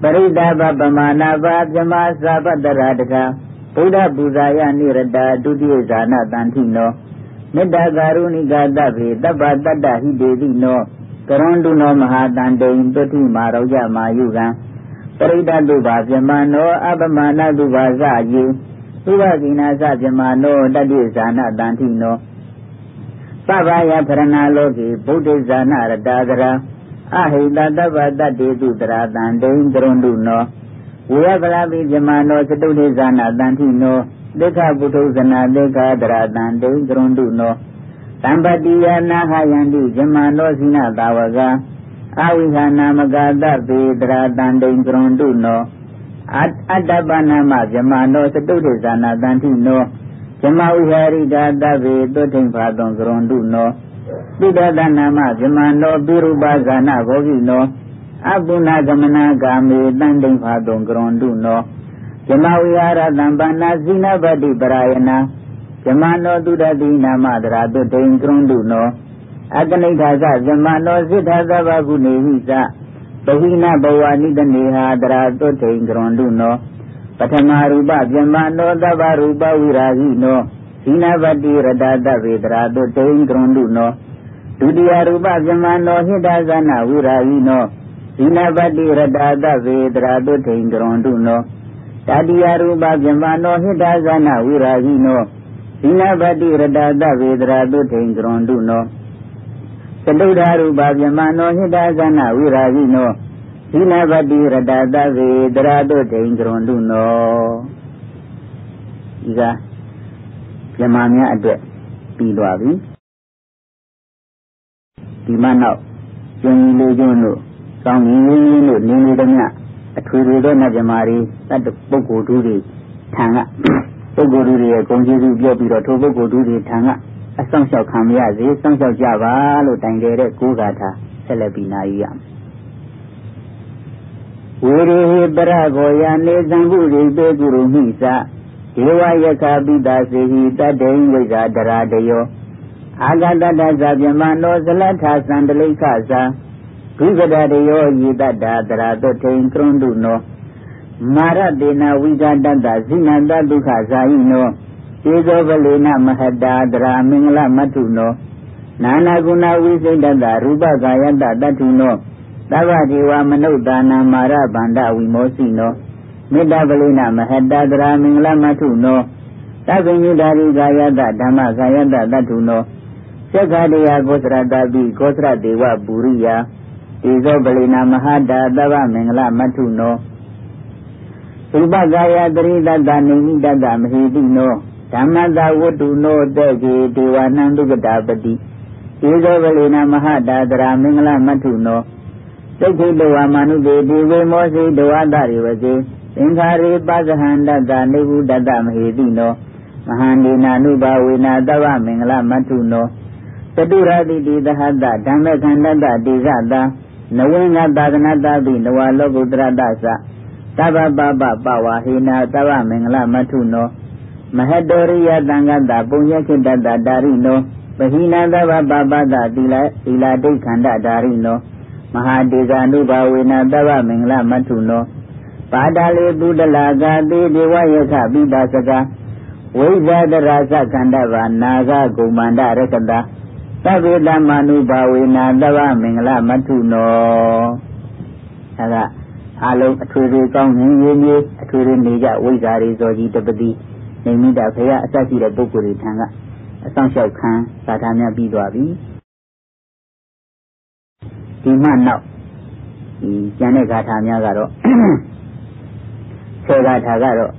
ပရိဒဘပမာဏဘာဗြဟ္မသာပတ္တရာတကဗုဒ္ဓပူဇာယနိရတာဒုတိယဇာနာတန္တိနောမေတ္တာကာရုဏိကတဗေတပ္ပတတ္တဟိတေတိနော ကရွန်တုနောမဟာတန်တိန်တုတိမာရောကြမာယုကံပရိဒတုဘာဗြဟ္မနောအပမနာတုဘာဇယေသုဘကိနာသဗြဟ္မနောတတိဇာနာတန်တိနောသဗ္ဗယဖရဏလောကေဗုဒ္ဓဇာနာရတာကရာအဟိတတဗ္ဗတတေတုတရာတန်တိန်ကရွန်တုနောဝေယပလာပိဗြဟ္မနောသတုဋ္ဌိဇာနာတန်တိနောဒိဋ္ဌပုထုဇနာဒိဋ္ဌတရာတန်တိန်ကရွန်တုနော တံပတိယနာဟယန္တိဇမနောစိနတာဝကအဝိဟာနာမကတပေတရာတန်တိန်ကရွန်တုနောအတ္တပနာမဇမနောစတုထေဇာနာတန်တိနောဇမဝိဟာရိကာတပေတုထိန်ဖာတုံကရွန်တုနောပိဒတနာမဇမနောပိရုပဇာနာဘောဂိနောအပုဏဂမနာကာမေတန်တိန်ဖာတုံကရွန်တုနောဇမဝိဟာရတံပနာဇိနပတိပရာယနာ ဇမနောတုဒတိနာမတရာတုတိန်ကရွန်တုနောအကနိဋ္ဌာသဇမနောစိတ္ထသဗ္ဗကုနေဟိသပဟိနဘဝနိတနေဟာတရာတုထိန်ကရွန်တုနောပထမရူပပြမနောတဗ္ဗရူပဝိရာဟိနောဇိနဗတိရတတဗေတရာတုထိန်ကရွန်တုနောဒုတိယရူပပြမနောဟိတဇနာဝိရာဟိနောဇိနဗတိရတတဗေတရာတုထိန်ကရွန်တုနောတတိယရူပပြမနောဟိတဇနာဝိရာဟိနော ဇိနဗတိရတတဗေတရာတုထိန်ကရွန်တုနောသတုဒ္ဓရူပပြမနောဟိတဇနာဝိရာဟိနောသီလပတိရတတဗေတရာတုဒိန်ကရွန်တုနောဒီကပြမများအတွက်ပြီးသွားပြီဒီမှနောက်ကျင်လူကျွန်းတို့ကောင်းကြီးတို့နေနေသည်မြအထွေထွေသောနတ်ပြမာတွေတတ်ပုဂ္ဂိုလ်တို့တွေထံက ပုဂ္ဂိုလ်တို့ရဲ့ဂုဏ်ကျေးဇူးပြောပြီးတော့ထိုပုဂ္ဂိုလ်တို့တွေထံကအဆောင်လျှောက်ခံမရစေစောင့်ရှောက်ကြပါလို့တိုင်တယ်တဲ့ကိုးကားထားဆက်လက်ပြီးနာယူရမယ်ဝေရေဟိပရကောယနေသံဟုရိပေကုရုမိသဒေဝယခပိတာစေဟိတတ္တိဝိဇာတရာတယောအာဂတတသဗြမနောဇလထသန္တလိခသဘုဂဒတယောယိတတ္တာတရာတုထိန်ကရုံတုနော မာရတေနဝိဇာတတ္တဇိနန္တဒုက္ခဇာယိနောဧဇောပလေနမဟတာတရာမင်္ဂလမထုနောနာနာကုဏဝိစိတ္တရူပကာယတတ္ထုနောသဗ္ဗဒေဝမနုဿာနာမာရဗန္ဒဝိမောစီနောမေတ္တပလိနမဟတ္တတရာမင်္ဂလမထုနောသဗ္ဗညုတာရိကာယတဓမ္မကာယတတတ္ထုနောသက္ခတရားကောသရတပိကောသရဒေဝပုရိယတေဇောပလိနာမဟာတာသဗ္ဗမင်္ဂလမထုနော သုပကာယတရိတတနေမိတတမဟိတိနောဓမ္မတဝတ္တုနောတေကေဒေဝနံဒုက္ကတာပတိဧဇောပလိနာမဟာတာတရာမင်္ဂလမထုနောသိခိတဝါမနုတေဒီဝေမောစီတဝါတရိဝစေသင်္ခါရေပသဟန္တတနေဟုတတမဟေတိနောမဟာန္ဒီနာနုဘဝေနာတဗ္ဗမင်္ဂလမထုနောတတုရတိတိသဟတဓမ္မခန္တတတိဇတာနဝင်းငါသာသနာတပိနဝလောကုတရတသ သဗ္ဗပပပဝါဟိနာတဗ္ဗမင်္ဂလမထုနောမဟတောရိယတံဃတပုညခိတတတာရိနောပဟိနာသဗ္ဗပပတသီလသီလဒိဋ္ဌန္တတာရိနောမဟာဒေဇာနုဘဝေနသဗ္ဗမင်္ဂလမထုနောပါဒလေပုဒလာကတိဒေဝယခပိတာစကဝိဇာတရသခန္ဓဗာနာဂဂုမန္တရကတာသဗ္ဗေတမနုဘဝေနသဗ္ဗမင်္ဂလမထုနောဒါက အလုံးအထွေထွေကောင်းငင်းရင်းကြီးအထွေထွေနေကြဝိဇာရီဇောကြီးတပတိနေမိတာဖေရအဆက်ရှိတဲ့ပုဂ္ဂိုလ်တွေထံကအဆောင်လျှောက်ခံသာထာများပြီးသွားပြီဒီမှနောက်ဒီကျန်တဲ့ဂါထာများကတော့ဆေဂါထာကတော့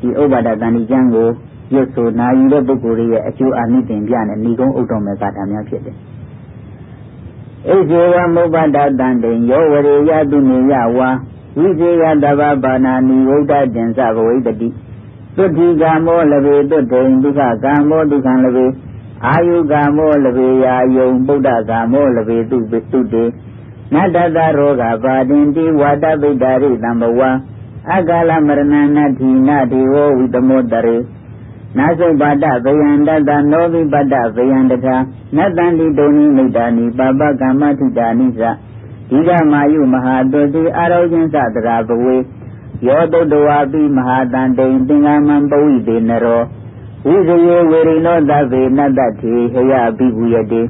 ဒီဥပဒတန်ဒီကျမ်းကိုရွတ်ဆိုနာယူတဲ့ပုဂ္ဂိုလ်ရဲ့အကျိုးအာနိသင်ပြနဲ့ဏီကုံးဥတော်မဲ့ဂါထာများဖြစ်တယ်ဣဇေဝမုပ္ပဒတံတေယောဝရေယတုနေယဝါ ဝိဇေယတဗ္ဗပါဏာနိဝုဒ္ဓကျင်္စဘဝိတတိသုတိကာမောလဘေတုတေဒုက္ခကာမောဒုက္ခံလဘေအာယုကာမောလဘေယာယုံဗုဒ္ဓကာမောလဘေတုပိတုတေနတတရောဂပါတင်တိဝါတပိတ္တာရိတံဘဝအကာလမရဏနတိနတိဝဝိတမောတရေနာသုပါဒဗယံတတနောဘိပတ္တဗယံတထာနတန္တိတုန်ိမိတ္တာနိပပကမ္မထိတာနိသ ဒီကမာယုမဟာတုတိအာရောကျင်းသတရာဘဝေယောတုတ္တဝါပိမဟာတန်တိန်သင်္ကမံပဝိတေနရောဝိဇယေဝေရိနောသဗ္ဗေနတ္တထေဟယပိဘူယတေ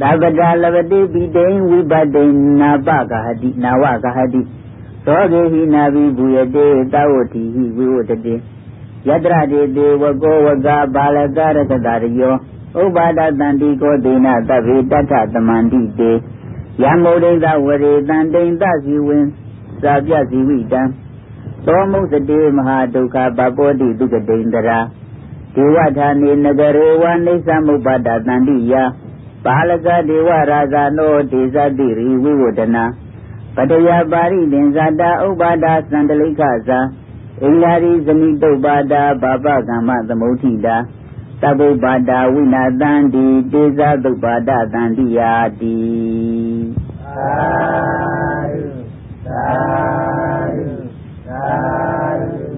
သဗ္ဗတာလဝတိပိတေဝိပတေနာပကဟတိနာဝကဟတိသောကေဟိနာဘိဘူယတေသဝတိဟိဝိဝတတေယတရတေတေဝကောဝကဘာလကရကတာရယောဥပါဒတန္တိကောဒေနသဗ္ဗေတတ္ထသမန္တိတေ ယမုဒိသဝရေတန္တိန်သစီဝင်းစာပြဇီဝိတံသောမုစတေမဟာဒုက္ခပပောတိဒုက္ကတိန္တရာဒေဝဌာနေနဂရေဝနိသမုပ္ပါဒတန္တိယပါလကဒေဝရာဇာနောဒေဇတိရိဝိဝဒနာပတယပါရိသင်္ဇာတာဥပါဒသန္တလိခဇာအင်္ဂါရိဇမိတုပ္ပါဒဘာပကမ္မသမုဋ္ဌိတာ သဗ္ဗုပ္ပါဒဝိနာတန္တိတေဇသုပ္ပါဒတန္တိယာတိသာဓုသာဓုသာ